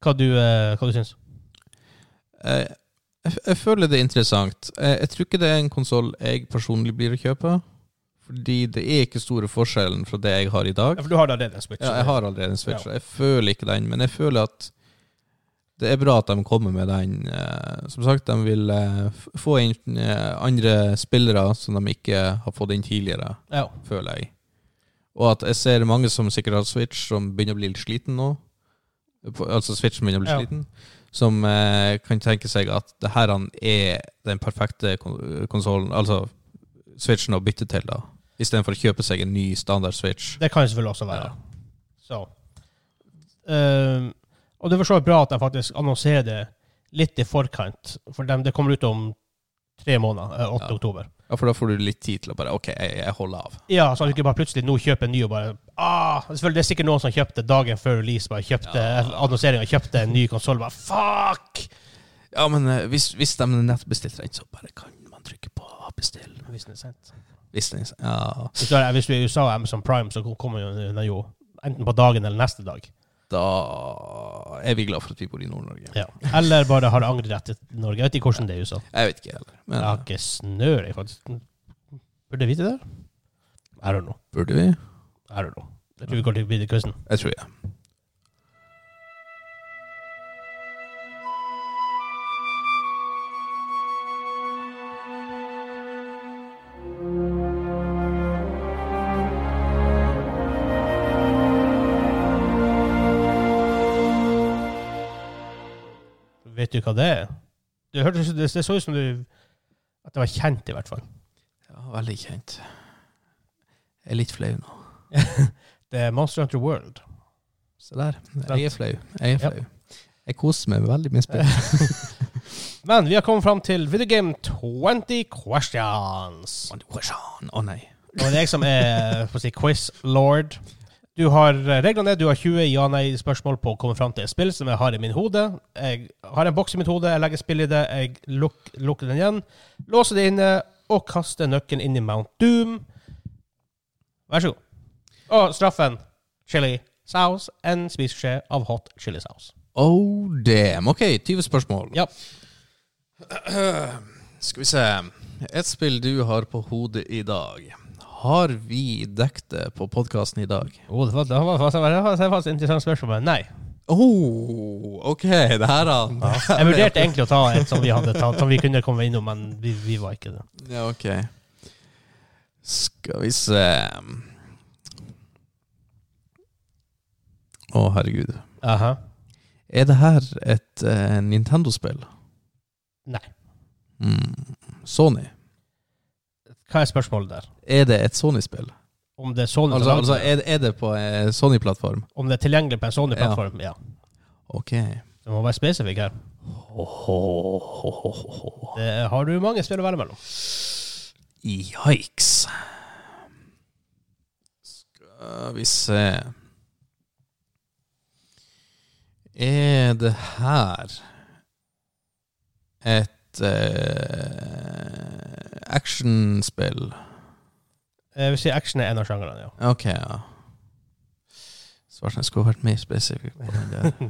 Speaker 1: Hva du, uh, hva du syns
Speaker 2: jeg, jeg føler det er interessant. Jeg, jeg tror ikke det er en konsoll jeg personlig blir å kjøpe. Fordi det er ikke store forskjellen fra det jeg har i dag.
Speaker 1: Ja, for du har allerede en Switch.
Speaker 2: Ja, jeg har allerede en Switch, Ja. jeg føler ikke den, men jeg føler at det er bra at de kommer med den. Eh, Som sagt, de vil eh, få inn eh, andre spillere som de ikke har fått inn tidligere,
Speaker 1: Ja.
Speaker 2: føler jeg. Og at jeg ser mange som sikkert har Switch, som begynner å bli litt sliten nå. Altså Switch begynner å bli
Speaker 1: Ja.
Speaker 2: sliten. Som kan tenke seg at det her er den perfekte konsollen, altså Switchen å bytte til, da. Istedenfor å kjøpe seg en ny standard Switch.
Speaker 1: Det kan selvfølgelig også være.
Speaker 2: Ja.
Speaker 1: Så. Ehm, og det er for så vidt bra at de faktisk annonserer det litt i forkant. For dem, det kommer ut om tre måneder. eh, 8.
Speaker 2: Ja.
Speaker 1: oktober.
Speaker 2: Ja, for da får du litt tid til å bare OK, jeg, jeg holder av.
Speaker 1: Ja, så du ikke bare plutselig nå kjøper en ny og bare ah, Selvfølgelig det er sikkert noen som kjøpte dagen før release, bare kjøpte
Speaker 2: Ja.
Speaker 1: annonseringa, kjøpte en ny konsoll. Bare fuck!
Speaker 2: Ja, men eh, hvis, hvis de nettbestilte den, så bare kan man trykke på bestill.
Speaker 1: Hvis den er sendt.
Speaker 2: Hvis den, ja,
Speaker 1: Hvis du er, hvis du er i USA og Amazon Prime, så kommer den jo enten på dagen eller neste dag.
Speaker 2: Da er vi glad for at vi bor i Nord-Norge.
Speaker 1: Ja. Eller bare har angrerett til Norge. Jeg vet ikke hvordan det er i USA.
Speaker 2: Jeg vet ikke heller. Men
Speaker 1: Jeg har ikke snør, jeg faktisk. Burde vi vite det? I don't know.
Speaker 2: burde vi?
Speaker 1: I don't know. Jeg tror vi går til videre quizen.
Speaker 2: Jeg tror jeg.
Speaker 1: Vet du hva det er? Det, hørte, det, det så ut som du At det var kjent, i hvert fall.
Speaker 2: Ja, veldig kjent. Jeg er litt flau nå.
Speaker 1: Det er Monster Hunter World.
Speaker 2: Se der. Jeg er flau. Jeg er
Speaker 1: Ja.
Speaker 2: Jeg koser meg veldig med spill.
Speaker 1: Men vi har kommet fram til Video Game 20 questions.
Speaker 2: Å nei.
Speaker 1: Og det er jeg som er si, quiz lord. Du har reglene er du har 20 ja-nei-spørsmål på å komme fram til et spill som jeg har i min hode. Jeg har en boks i mitt hode, jeg legger spill i det, jeg luk, lukker den igjen, låser det inne og kaster nøkkelen inn i Mount Doom. Vær så god. Og straffen chili sauce, en spiseskje av hot chili sauce.
Speaker 2: Oh damn. OK, 20 spørsmål.
Speaker 1: Ja.
Speaker 2: Skal vi se. Et spill du har på hodet i dag. Har vi dekket det på podkasten i dag?
Speaker 1: Oh, det, var, det, var, faktisk- det var et interessant spørsmål, men nei.
Speaker 2: Oh, OK. Det her, da.
Speaker 1: Jeg vurderte egentlig å ta et som vi tatt, som vi kunne komme innom, men vi, vi var ikke det.
Speaker 2: Ja, OK. Skal vi se Å, herregud.
Speaker 1: Aha.
Speaker 2: Er det her et uh, Nintendo-spill?
Speaker 1: Nei.
Speaker 2: Mm. Sony?
Speaker 1: Hva er spørsmålet der?
Speaker 2: Er det et Sony-spill?
Speaker 1: Om det er Sony
Speaker 2: Altså, altså er, er det på eh, Sony-plattform?
Speaker 1: Om det er tilgjengelig på en Sony-plattform? Ja.
Speaker 2: OK.
Speaker 1: Det må være spesifikk her. Det har du mange spill å velge mellom.
Speaker 2: Yikes. Skal vi se Er det her et eh, actionspill?
Speaker 1: Jeg vil si action er en av sjangrene, ja.
Speaker 2: Ok, ja. Svartsen skulle vært mer spesifikk på den der.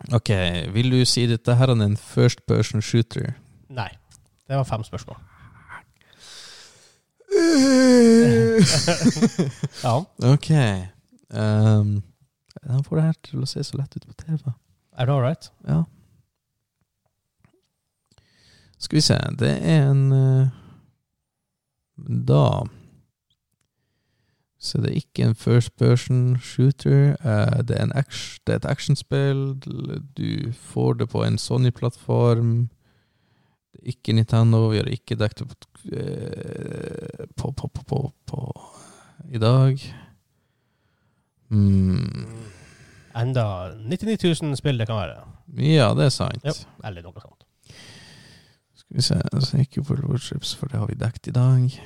Speaker 2: Eh, ok, vil du si dette her er en first person shooter?
Speaker 1: Nei. Det var fem spørsmål. Ja.
Speaker 2: ok. Um, han får det her til å se så lett ut på TV.
Speaker 1: Er det all right?
Speaker 2: Ja. Skal vi se Det er en eh, Da Så det er ikke en first person shooter. eh, det, er en action, det er et actionspill. Du får det på en Sony-plattform. Det er ikke Nintendo. Vi har ikke dekket det på, eh, på, på, på, på, på i dag. Hmm.
Speaker 1: Enda 99 000 spill det kan være.
Speaker 2: Ja, det er sant.
Speaker 1: Ja. Eller noe sånt.
Speaker 2: Skal vi se Snake Worships, for det har vi dekket i dag.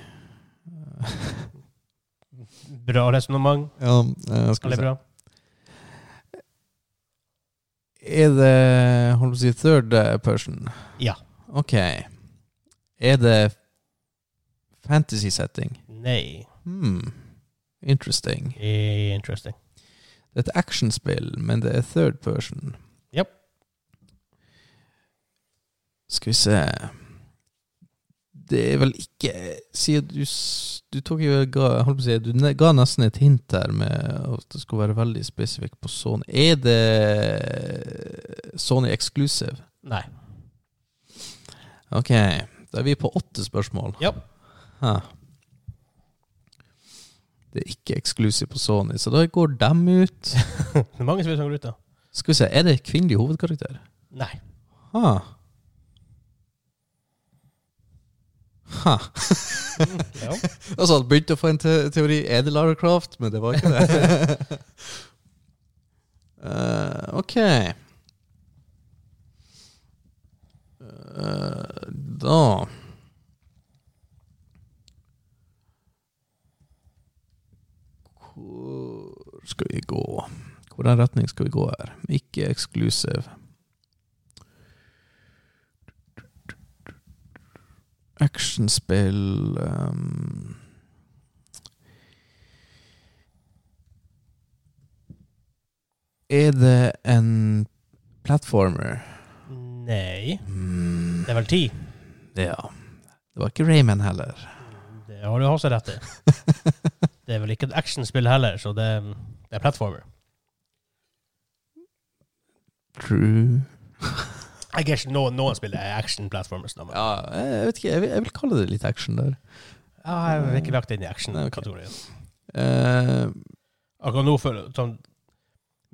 Speaker 1: Bra resonnement.
Speaker 2: Ja, eh, skal vi se.
Speaker 1: bra.
Speaker 2: Er det Holdt på å si third person?
Speaker 1: Ja.
Speaker 2: Ok. Er det fantasy setting?
Speaker 1: Nei.
Speaker 2: Hmm. Interesting.
Speaker 1: Interesting.
Speaker 2: Det er et actionspill, men det er third person.
Speaker 1: Yep.
Speaker 2: Skal vi se Det er vel ikke Siden du, du tok jo ga, holdt på å si, Du ga nesten et hint der med at det skulle være veldig spesifikt på Sony. Er det Sony exclusive?
Speaker 1: Nei.
Speaker 2: Ok, da er vi på åtte spørsmål.
Speaker 1: Ja.
Speaker 2: Hæ. Det er ikke eksklusiv på Sony, så da går dem ut.
Speaker 1: Det er mange spill som går ut, da.
Speaker 2: Skal vi se, er det kvinnelig hovedkarakter?
Speaker 1: Nei.
Speaker 2: Ha. Ha.
Speaker 1: Ja.
Speaker 2: Altså, han begynte å få en te teori Er det Lara Croft? Men det var ikke det. uh, ok. Uh, da Hvor skal vi gå? Hvordan retning skal vi gå her? Ikke exclusive. Actionspill um, Er det en platformer?
Speaker 1: Nei.
Speaker 2: Mm,
Speaker 1: Det er vel ti.
Speaker 2: ja. Det var ikke Rayman heller.
Speaker 1: Det har du også rett i. Det er vel ikke et actionspill heller, så det, det er platformer.
Speaker 2: True.
Speaker 1: Jeg guess noen, noen spill er action-platformers.
Speaker 2: Ja, jeg vet ikke. Jeg vil, jeg vil kalle det litt action der.
Speaker 1: Ja, jeg har ikke lagt det inn i action-kategorien.
Speaker 2: Eh,
Speaker 1: Akkurat nå føler sånn,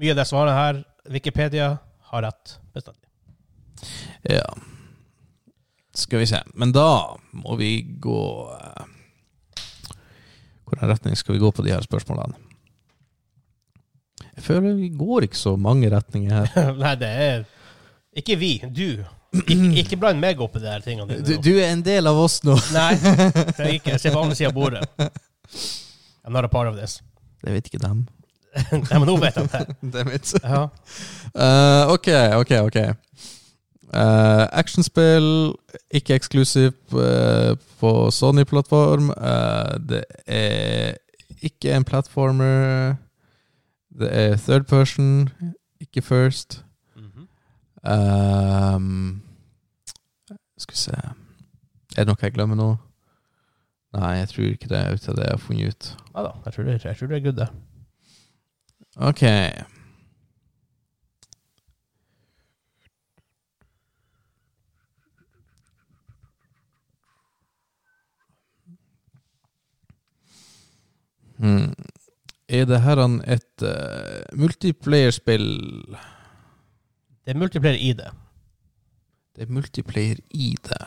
Speaker 1: Mye av det svaret her, Wikipedia har rett bestandig.
Speaker 2: ja. Skal vi se. Men da må vi gå eh, Hvordan retning skal vi gå på de her spørsmålene? Jeg føler vi går ikke så mange retninger her.
Speaker 1: Nei, det er Ikke vi, du. Ikke, ikke bland meg opp i de her tingene
Speaker 2: Du, du er en del av oss nå.
Speaker 1: Nei, det er ikke. Jeg ser på andre sida av bordet. I'm not a part of this.
Speaker 2: Det vet ikke dem.
Speaker 1: Nei, men nå vet de det.
Speaker 2: det er mitt.
Speaker 1: Ja.
Speaker 2: Uh, ok, ok, ok. Eh, actionspill, ikke eksklusivt uh, på Sony-plattform. Uh, det er ikke en platformer. Det er third person, ikke first.
Speaker 1: Mm
Speaker 2: -hmm. um, skal vi se Er det noe jeg glemmer nå? Nei, jeg tror ikke det. Ut av det jeg har funnet ut.
Speaker 1: Ja da, jeg tror det, jeg tror det er good, det.
Speaker 2: Ok. Hmm. Er det her et uh, multiplayer-spill
Speaker 1: Det er multiplayer i det.
Speaker 2: Det er multiplayer i det.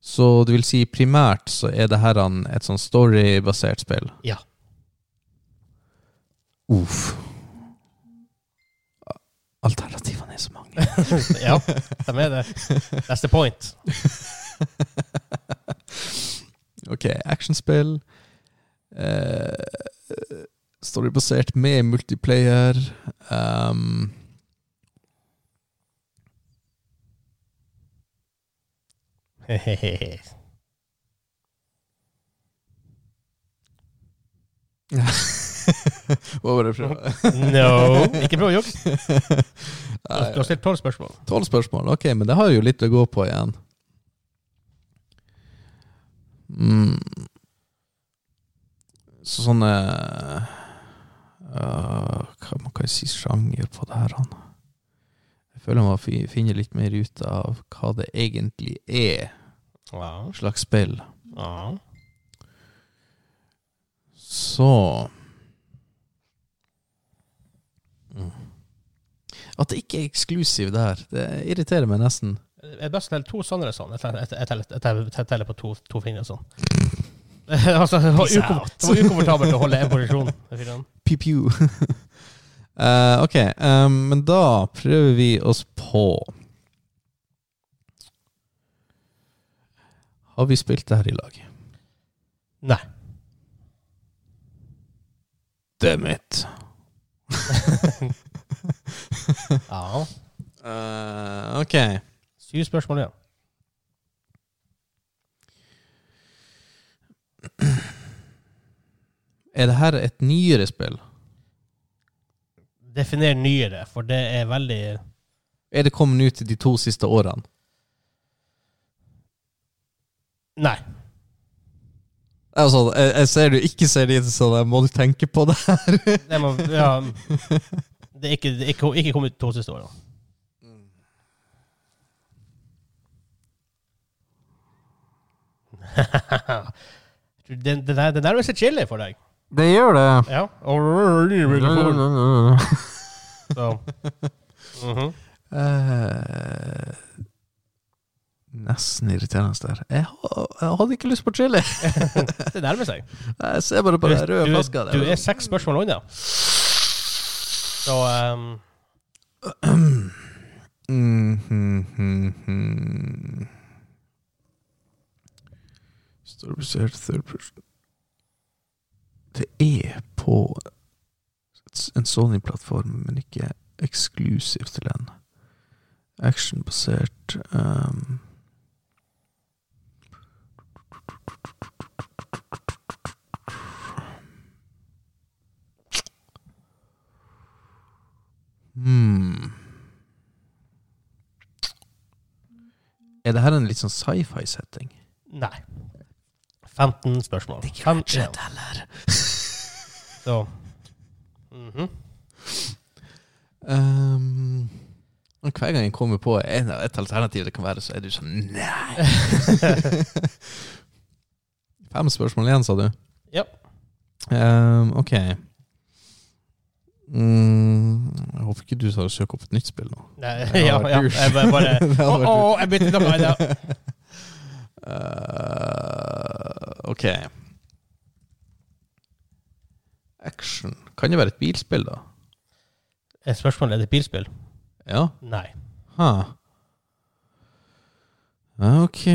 Speaker 2: Så det vil si primært så er det her et sånn storybasert spill?
Speaker 1: Ja.
Speaker 2: Uff. Alternativene er så mange.
Speaker 1: ja, de er det. That's the point.
Speaker 2: Ok, actionspill. Eh, storybasert med multiplayer. Um, Hva var det for
Speaker 1: no. Ikke prøv å jukse. Du har stilt tolv spørsmål.
Speaker 2: Tolv spørsmål, ok, men det har jo litt å gå på igjen. Mm. Så sånne uh, Hva man kan si sjanger på det her? Han. Jeg føler man må finne litt mer ut av hva det egentlig er,
Speaker 1: Ja.
Speaker 2: slags spill.
Speaker 1: ja.
Speaker 2: Så mm. At det ikke er eksklusiv der, det irriterer meg nesten.
Speaker 1: Jeg bør best til to sånne sånn. Teller- teller- jeg teller- jeg teller på to, to fingre sånn. altså, det var, det var ukomfortabelt å holde en posisjon. Piu-piu.
Speaker 2: Pew-pew. Eh, ok, um, men da prøver vi oss på Har vi spilt det her i lag?
Speaker 1: Nei.
Speaker 2: Damn it.
Speaker 1: Ja.
Speaker 2: Uh, ok.
Speaker 1: Syv spørsmål igjen.
Speaker 2: Er det her et nyere spill?
Speaker 1: Definer nyere, for det er veldig
Speaker 2: Er det kommet ut de to siste årene?
Speaker 1: Nei.
Speaker 2: Altså, jeg, jeg ser du ikke ser det så jeg må du tenke på det her.
Speaker 1: Det, må, ja, det er ikke, det er ikke, ikke kommet ut de to siste årene. den, der- det nærmer seg chili for deg.
Speaker 2: Det gjør det.
Speaker 1: Ja. Så. -hmm.
Speaker 2: Eh, nesten irriterende der. Jeg, jeg hadde ikke lyst på chili.
Speaker 1: Det nærmer seg.
Speaker 2: Jeg ser bare på den røde
Speaker 1: du,
Speaker 2: flaska.
Speaker 1: du er seks spørsmål unna. Så um,
Speaker 2: Mm, hmm, hmm. Storybasert third person Det er på en Sony-plattform, men ikke eksklusivt til en. Actionbasert um. Hmm. Er det her en litt sånn sci-fi-setting?
Speaker 1: nei. 15 spørsmål. Det er ikke ja.
Speaker 2: heller.
Speaker 1: Så mhm.
Speaker 2: Um, og hver gang jeg kommer på en, et alternativ det kan være, så er du sånn Nei! Fem spørsmål igjen, sa du?
Speaker 1: Ja.
Speaker 2: Um, ok. Mm, jeg håper ikke du tar og søker opp et nytt spill nå.
Speaker 1: Nei, ja, ja. Jeg bare, bare Å, oh,
Speaker 2: oh,
Speaker 1: jeg bytter noe.
Speaker 2: Uh, ok. Action. Kan det være et bilspill, da?
Speaker 1: Et spørsmål er det et bilspill?
Speaker 2: Ja.
Speaker 1: Nei.
Speaker 2: Ha. Ok.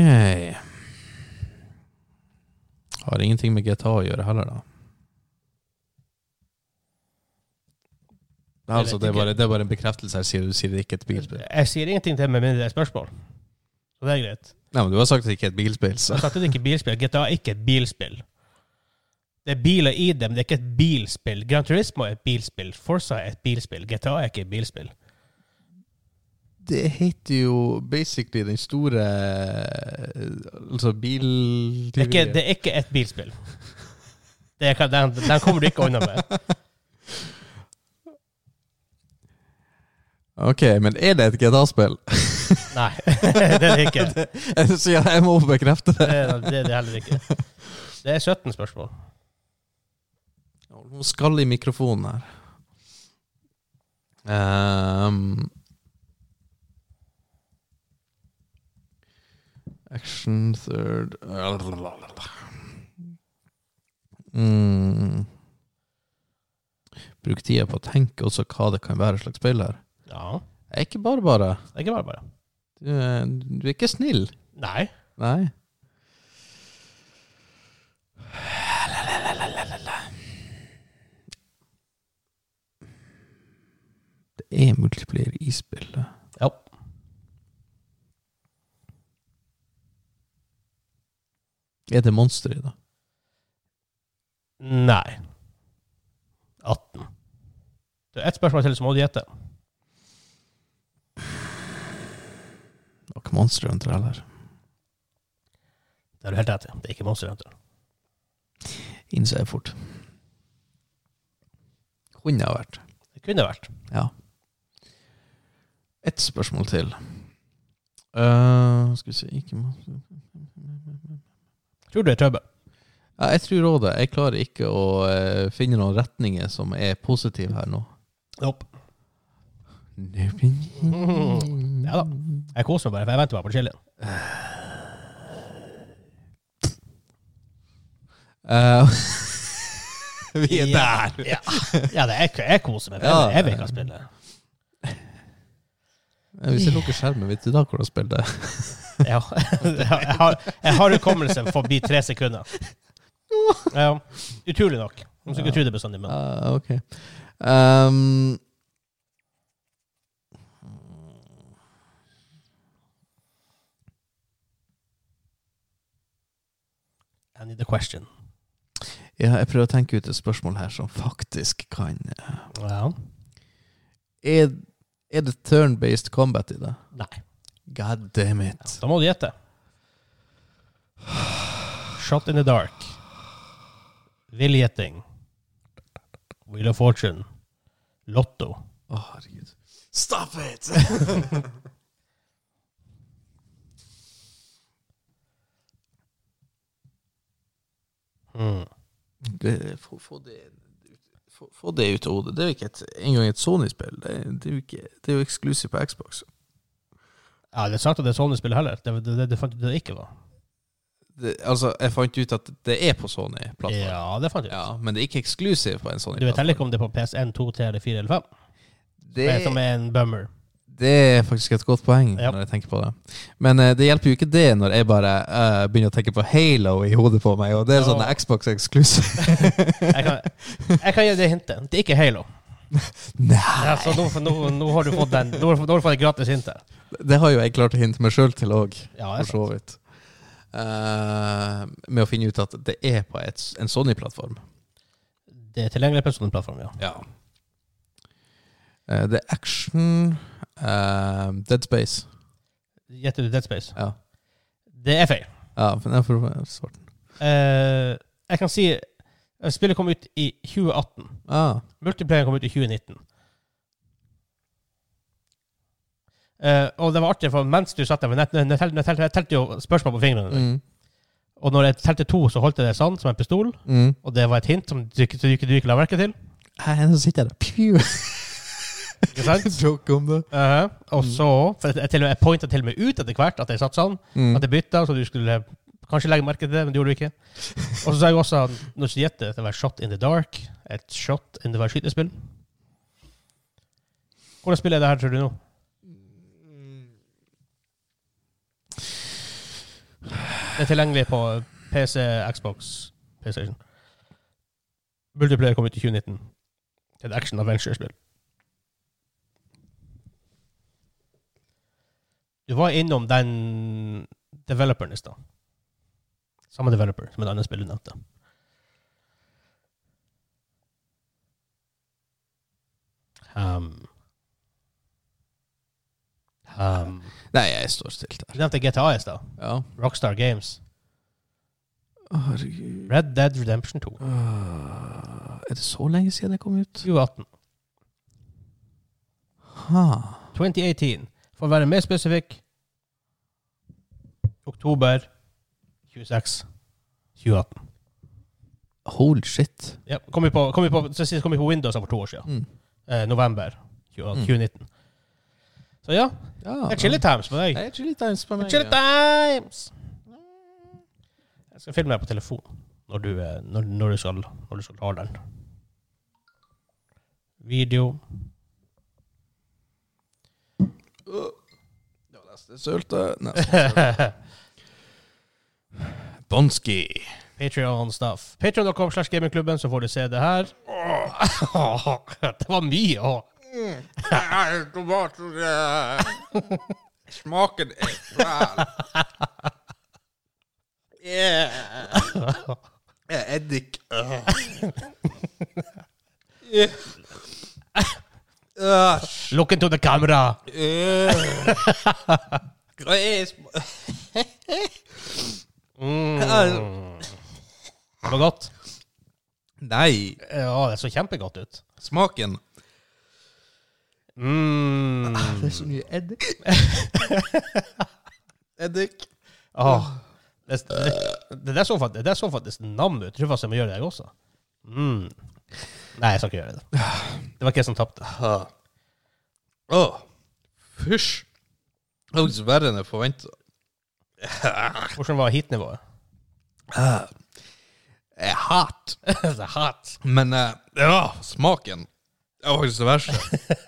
Speaker 2: Har ingenting med GTA å gjøre heller, da. Altså, det, er bare, det er bare en bekreftelse Jeg sier du sier det ikke er et bilspill.
Speaker 1: Jeg sier ingenting til med mindre det er spørsmål. Så det er greit.
Speaker 2: Nei, men du har sagt at det ikke er et bilspill, så
Speaker 1: Jeg sa at det ikke er bilspill. GTA er ikke et bilspill. Det er biler i dem, det er ikke et bilspill. Gran Turismo er et bilspill. Forza er et bilspill. GTA er ikke et bilspill.
Speaker 2: Det heter jo basically den store Altså bil...
Speaker 1: Det er ikke, det er ikke et bilspill. Det er, den, den kommer du ikke unna med.
Speaker 2: Ok, men er det et GTA-spill?
Speaker 1: Nei, det er det ikke.
Speaker 2: Så ja, jeg må bekrefte
Speaker 1: Det
Speaker 2: det.
Speaker 1: det er det heller ikke. Det er 17 spørsmål.
Speaker 2: Hun skal i mikrofonen her. Um, action third mm. Bruk tida på å tenke også hva det kan være slags speil her.
Speaker 1: Ja,
Speaker 2: Det er ikke bare bare.
Speaker 1: det er ikke bare bare.
Speaker 2: Du, er- du er ikke snill.
Speaker 1: Nei.
Speaker 2: Nei. Det er multiplier i spillet.
Speaker 1: Ja.
Speaker 2: Er det monster i det?
Speaker 1: Nei. 18. Det er ett spørsmål til, så må du gjette.
Speaker 2: Var ikke Monster Hunter heller.
Speaker 1: Det er du helt rett i. Det er ikke Monster Hunter.
Speaker 2: Innser jeg fort. Kunne ha vært.
Speaker 1: Det kunne vært.
Speaker 2: Ja. Ett spørsmål til. Uh, skal vi se ikke monster
Speaker 1: Tror du det er trøbbel?
Speaker 2: ja, Jeg tror òg det. Jeg klarer ikke å eh, finne noen retninger som er positive her nå.
Speaker 1: Nope. Ja da. Jeg koser meg bare, for jeg venter bare på chilien.
Speaker 2: Eh, vi er der!
Speaker 1: Ja, ja det er, jeg koser meg. for Jeg, jeg vil ikke spille.
Speaker 2: Eh, Hvis jeg lukker skjermen, vet du da hvordan spiller det?
Speaker 1: Ja. Jeg har, jeg har hukommelse forbi tre sekunder. Ja, utrolig nok. Man skulle ikke tro det bestandig, men
Speaker 2: Ah, ok. Um,
Speaker 1: I need a question.
Speaker 2: ja, jeg prøver å tenke ut et spørsmål her som faktisk kan eh,
Speaker 1: Ja.
Speaker 2: Er, er det turn-based combat i det?
Speaker 1: Nei.
Speaker 2: God damn it.
Speaker 1: Da må du gjette. Shot in the dark. Villgjetting. Wheel of Fortune. Lotto.
Speaker 2: Å, herregud. Stop it!
Speaker 1: Mm.
Speaker 2: det, få, få, det, få, få det ut av hodet. Det er jo ikke et, engang et Sony-spill. Det, det, det er jo eksklusivt på Xbox.
Speaker 1: Ja, det er sagt at det er Sony-spill heller. Det, det, det, det fant ut det ikke var.
Speaker 2: Det, altså, jeg fant ut at det er på Sony-plattform.
Speaker 1: Ja, det fant jeg ut.
Speaker 2: Ja, men det er ikke eksklusivt på en Sony-plattform.
Speaker 1: Du vet heller ikke om det er på PS1, 2, 3, 4 eller 5?
Speaker 2: Det,
Speaker 1: Det som er en bummer.
Speaker 2: Det er faktisk et godt poeng
Speaker 1: Ja.
Speaker 2: når jeg tenker på det. Men uh, det hjelper jo ikke det når jeg bare uh, begynner å tenke på Halo i hodet på meg, og det er
Speaker 1: Ja.
Speaker 2: sånn Xbox exclusive.
Speaker 1: Jeg kan, jeg kan gi det hintet. Det er ikke Halo.
Speaker 2: Nei!
Speaker 1: Ja, så nå, nå, nå har du fått den. Nå nå har du fått et gratis hint.
Speaker 2: Det har jo jeg klart å hinte meg sjøl til òg,
Speaker 1: Ja,
Speaker 2: for så vidt. Eh, med å finne ut at det er på et, en Sony-plattform.
Speaker 1: Det er tilgjengelig på en Sony-plattform, ja.
Speaker 2: Ja. Uh, det er action eh, Dead Space.
Speaker 1: Gjetter du Dead Space?
Speaker 2: Ja.
Speaker 1: Det er feil.
Speaker 2: ja men jeg får svart den.
Speaker 1: Eh, jeg kan si eh, Spillet kom ut i 2018.
Speaker 2: Ah,
Speaker 1: Multiplayer kom ut i 2019. Uh, og det var artig, for mens du satt der Jeg telte jo spørsmål på fingrene.
Speaker 2: mm,
Speaker 1: Og når jeg telte to, så holdt jeg det sånn, som en pistol.
Speaker 2: mm.
Speaker 1: Og det var et hint som du, ikke- du, du ikke la merke til.
Speaker 2: Her sitter jeg der.
Speaker 1: Ikke sant?
Speaker 2: Joke om det.
Speaker 1: Eh, og så for jeg, til og med, jeg pointa til og med ut etter hvert at jeg satt sånn.
Speaker 2: Mm.
Speaker 1: At jeg bytta, så du skulle kanskje legge merke til det, men det gjorde du ikke. Og så sa jeg også at når du gjetter det var Shot in the Dark, et shot in the skytespill. Hvordan spiller jeg det her, tror du nå? Det er tilgjengelig på PC, Xbox, PlayStation. Multiplayer kom ut i 2019. Det er et Du var innom den developeren i stad. Samme developer som et annet spill du nevnte. Um. Um.
Speaker 2: Nei, jeg står stilt
Speaker 1: Du nevnte GTA i stad.
Speaker 2: Ja.
Speaker 1: Rockstar Games.
Speaker 2: Herregud.
Speaker 1: Red Dead Redemption 2.
Speaker 2: Øh, er det så lenge siden det kom ut?
Speaker 1: 2018.
Speaker 2: Ha.
Speaker 1: 2018. For å være mer spesifikk Oktober 26 2018.
Speaker 2: Holy shit.
Speaker 1: Ja, kom vi på, kom vi på, sist kom vi på Windows for to år siden.
Speaker 2: Mm.
Speaker 1: Eh, november 20,
Speaker 2: Mm.
Speaker 1: 2019. Så ja,
Speaker 2: Ja,
Speaker 1: det er chili times på deg.
Speaker 2: Det er chili times på meg.
Speaker 1: Chili
Speaker 2: ja.
Speaker 1: times! Jeg skal filme deg på telefon når du, eh, når, når du skal når du skal ha den. Video.
Speaker 2: Det var nesten sulte. Nesten sølte. Bonski.
Speaker 1: Patrion-stuff. Patreon.com slash gamingklubben, så får du se det her. Det var mye òg.
Speaker 2: Smaken er fæl. Eddik.
Speaker 1: Look into the camera!
Speaker 2: Uh, er
Speaker 1: Mm. Det var godt.
Speaker 2: Nei,
Speaker 1: Ja, det så kjempegodt ut.
Speaker 2: smaken.
Speaker 1: Mm.
Speaker 2: Det er så mye eddik. eddik.
Speaker 1: Åh. Det, det, det, der så faktisk, det der så faktisk nam ut. Tror faktisk jeg må gjøre det, jeg også. Mm. Nei, jeg skal ikke gjøre det. Det var ikke jeg som tapte.
Speaker 2: Åh, fysj. Det var faktisk verre enn jeg forventa.
Speaker 1: Hvordan var heat-nivået?
Speaker 2: Jeg hat.
Speaker 1: det er hot.
Speaker 2: Men eh, ja, smaken Det var faktisk det verste.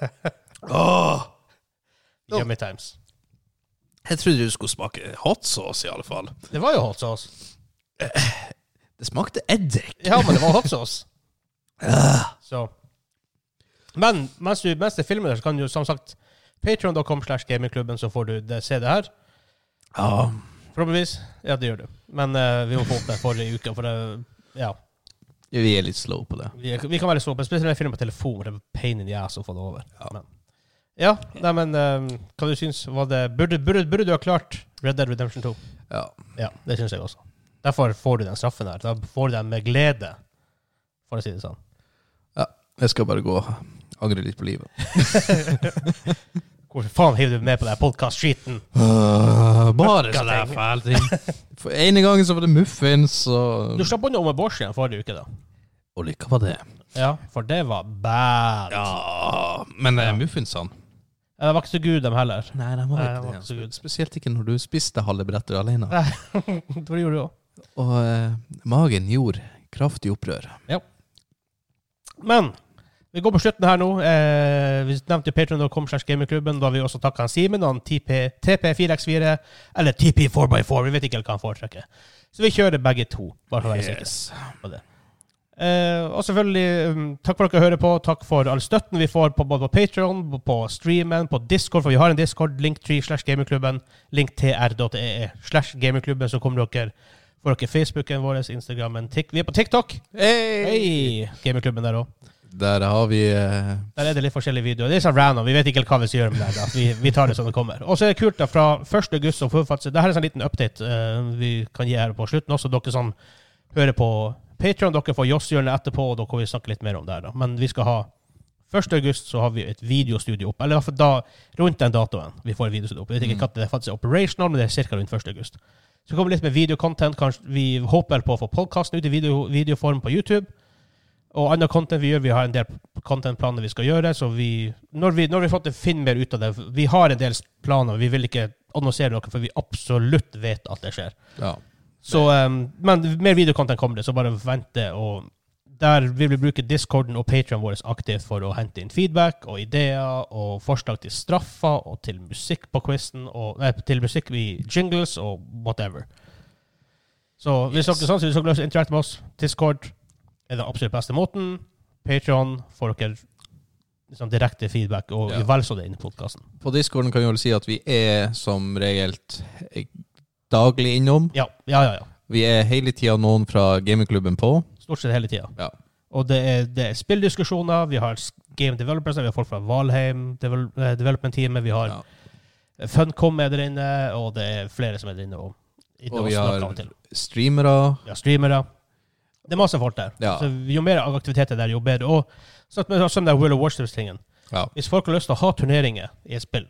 Speaker 2: Åh.
Speaker 1: Yummy times.
Speaker 2: Jeg trodde du skulle smake hot sauce, i alle fall.
Speaker 1: Det var jo hot sauce.
Speaker 2: Det smakte eddik.
Speaker 1: Ja, men det var hot sauce. Så. Men mens du, mens det filmer, så kan du som sagt Patreon.com slash gamingklubben, så får du det, se det her.
Speaker 2: Ja.
Speaker 1: Forhåpentligvis. Ja, det gjør du. Men eh, vi må få opp det forrige uke, for det Ja.
Speaker 2: Vi er litt slow på det.
Speaker 1: Vi, vi kan være slow på, spesielt når jeg filmer på telefon, det er pain in the ass å få det over.
Speaker 2: Ja.
Speaker 1: Men, ja, nei, men eh, hva du syns var det burde, burde, burde du ha klart Red Dead Redemption 2?
Speaker 2: Ja.
Speaker 1: Ja, det syns jeg også. Derfor får du den straffen her. Da får du den med glede, for å si det sånn.
Speaker 2: Jeg skal bare gå og angre litt på livet.
Speaker 1: Hvorfor faen hiver du med på den podkast-skiten?
Speaker 2: bare
Speaker 1: Fucka
Speaker 2: sånne
Speaker 1: ting.
Speaker 2: fæle ting. For ene gangen så var det muffins, og
Speaker 1: Du slapp unna med Bosch igjen forrige uke, da.
Speaker 2: Og lykke var det.
Speaker 1: Ja, for det var bad.
Speaker 2: Ja, men det
Speaker 1: Ja.
Speaker 2: er muffinsene
Speaker 1: Ja, Det var ikke så gode, dem heller.
Speaker 2: Nei, de var
Speaker 1: Nei, de var ikke så gode.
Speaker 2: Spesielt ikke når du spiste halve brettet alene.
Speaker 1: Nei, det gjorde du òg.
Speaker 2: Og eh, magen gjorde kraftig opprør.
Speaker 1: Men vi går på slutten her nå. Eh, vi nevnte patreon.com slash gamingklubben. Da har vi også takka Simen og han TP, TP4x4, eller TP4x4. Vi vet ikke helt hva han foretrekker. Så vi kjører begge to, bare for å være sikre på det. Eh, og selvfølgelig, um, takk for at dere hører på. Takk for all støtten vi får på både på Patreon, på streamen, på Discord, for vi har en Discord. Linktree slash gamingklubben. Linktr.ee slash gamingklubben. Så kommer dere får dere Facebooken vår, Instagrammen, Tik Vi er på TikTok.
Speaker 2: Hei!
Speaker 1: hey! Gamerklubben der òg.
Speaker 2: Der har vi uh...
Speaker 1: Der er det litt forskjellige videoer. Det er sånn random. Vi vet ikke helt hva vi skal gjøre med det. Da. Vi, vi tar det som det kommer. Og så er det kult da, fra 1. august og forfatter Dette er en sånn liten update uh, vi kan gi her på slutten også. Dere som hører på Patreon, dere får Joss-hjørnet etterpå, og da kan vi snakke litt mer om det her. da. Men vi skal ha 1. august så har vi et videostudio opp. Eller i hvert fall da, rundt den datoen vi får videostudio opp. Jeg vet ikke
Speaker 2: Mm.
Speaker 1: det faktisk er operational, men det er ca. rundt 1. august. Så kommer litt med videocontent. Vi håper på å få podkasten ut i video, videoform på YouTube. Og annet content vi gjør, vi har en del contentplaner vi skal gjøre. Så vi, når vi, når vi får til finne mer ut av det Vi har en del planer, vi vil ikke annonsere noe for vi absolutt vet at det skjer.
Speaker 2: Ja.
Speaker 1: Så, um, men mer videocontent kommer det, så bare vente. og Der vil vi bruke discorden og Patreon vår aktivt for å hente inn feedback og ideer og forslag til straffer og til musikk på quizen, og nei, til musikk i jingles og whatever. Så hvis
Speaker 2: Yes.
Speaker 1: dere til å interagere med oss, Discord er den absolutt beste måten. Patreon får dere liksom direkte feedback, og
Speaker 2: Ja.
Speaker 1: vel så det inn i podkasten.
Speaker 2: På discorden kan vi vel si at vi er som regelt daglig innom.
Speaker 1: Ja, ja, ja, ja.
Speaker 2: Vi er hele tida noen fra gamingklubben på.
Speaker 1: Stort sett hele tida.
Speaker 2: Ja.
Speaker 1: Og det er, det er spilldiskusjoner, vi har game developers, vi har folk fra Valheim devel, eh, development teamet, vi har
Speaker 2: Ja.
Speaker 1: Funcom er der inne, og det er flere som er der inne. Og, inne
Speaker 2: Og vi har streamere.
Speaker 1: Ja, streamere. Det er masse folk der.
Speaker 2: Ja.
Speaker 1: Så jo mer aktivitet er der, jo bedre. Og så at- som den World of Warships-tingen.
Speaker 2: Ja.
Speaker 1: Hvis folk har lyst til å ha turneringer i et spill.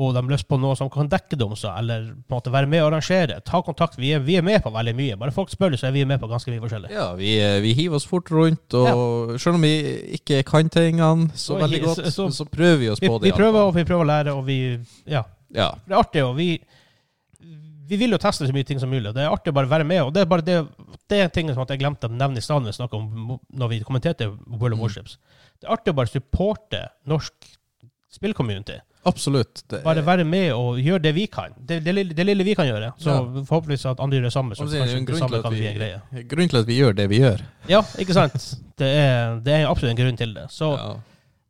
Speaker 1: Og de har lyst på noe som kan dekke dem, så, eller på en måte være med og arrangere, ta kontakt. Vi er, vi er med på veldig mye. Bare folk spør, så er vi med på ganske mye forskjellig.
Speaker 2: Ja, vi, eh, vi hiver oss fort rundt, og selv om vi ikke kan tingene så
Speaker 1: så
Speaker 2: veldig godt,
Speaker 1: så- så-
Speaker 2: prøver vi oss
Speaker 1: Vi,
Speaker 2: på det.
Speaker 1: vi prøver, og vi prøver å lære, og vi Ja.
Speaker 2: Ja.
Speaker 1: Det er artig, og vi vi vil jo teste så mye ting som mulig. og Det er artig å bare være med. og Det er bare det, det er ting som jeg glemte å nevne i stedet når vi snakket om når vi kommenterte World of
Speaker 2: Mm.
Speaker 1: Warships. Det er artig å bare supporte norsk spillcommunity.
Speaker 2: Absolutt. Det,
Speaker 1: Bare være med og gjøre det vi kan. Det, det, lille, det lille vi kan gjøre. Så
Speaker 2: Ja.
Speaker 1: forhåpentligvis at andre gjør det samme. Så
Speaker 2: det
Speaker 1: er
Speaker 2: En grunn
Speaker 1: samme kan
Speaker 2: vi-
Speaker 1: bli en greie.
Speaker 2: grunn til at vi gjør det vi gjør.
Speaker 1: Ja, ikke sant? Det er, det er absolutt en grunn til det. Så
Speaker 2: Ja.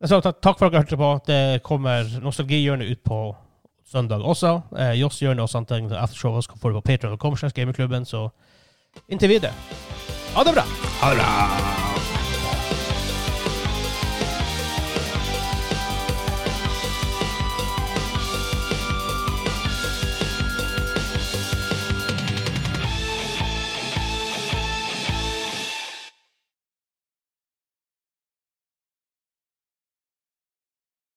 Speaker 1: Så takk for at dere hørte på. Det kommer nostalgihjørnet ut på søndag også. Eh, Joss-hjørnet og sånne ting. Aftershowet får du på patreon.com slags gamingklubben. Så inntil videre. Ha det bra!
Speaker 2: Ha det bra!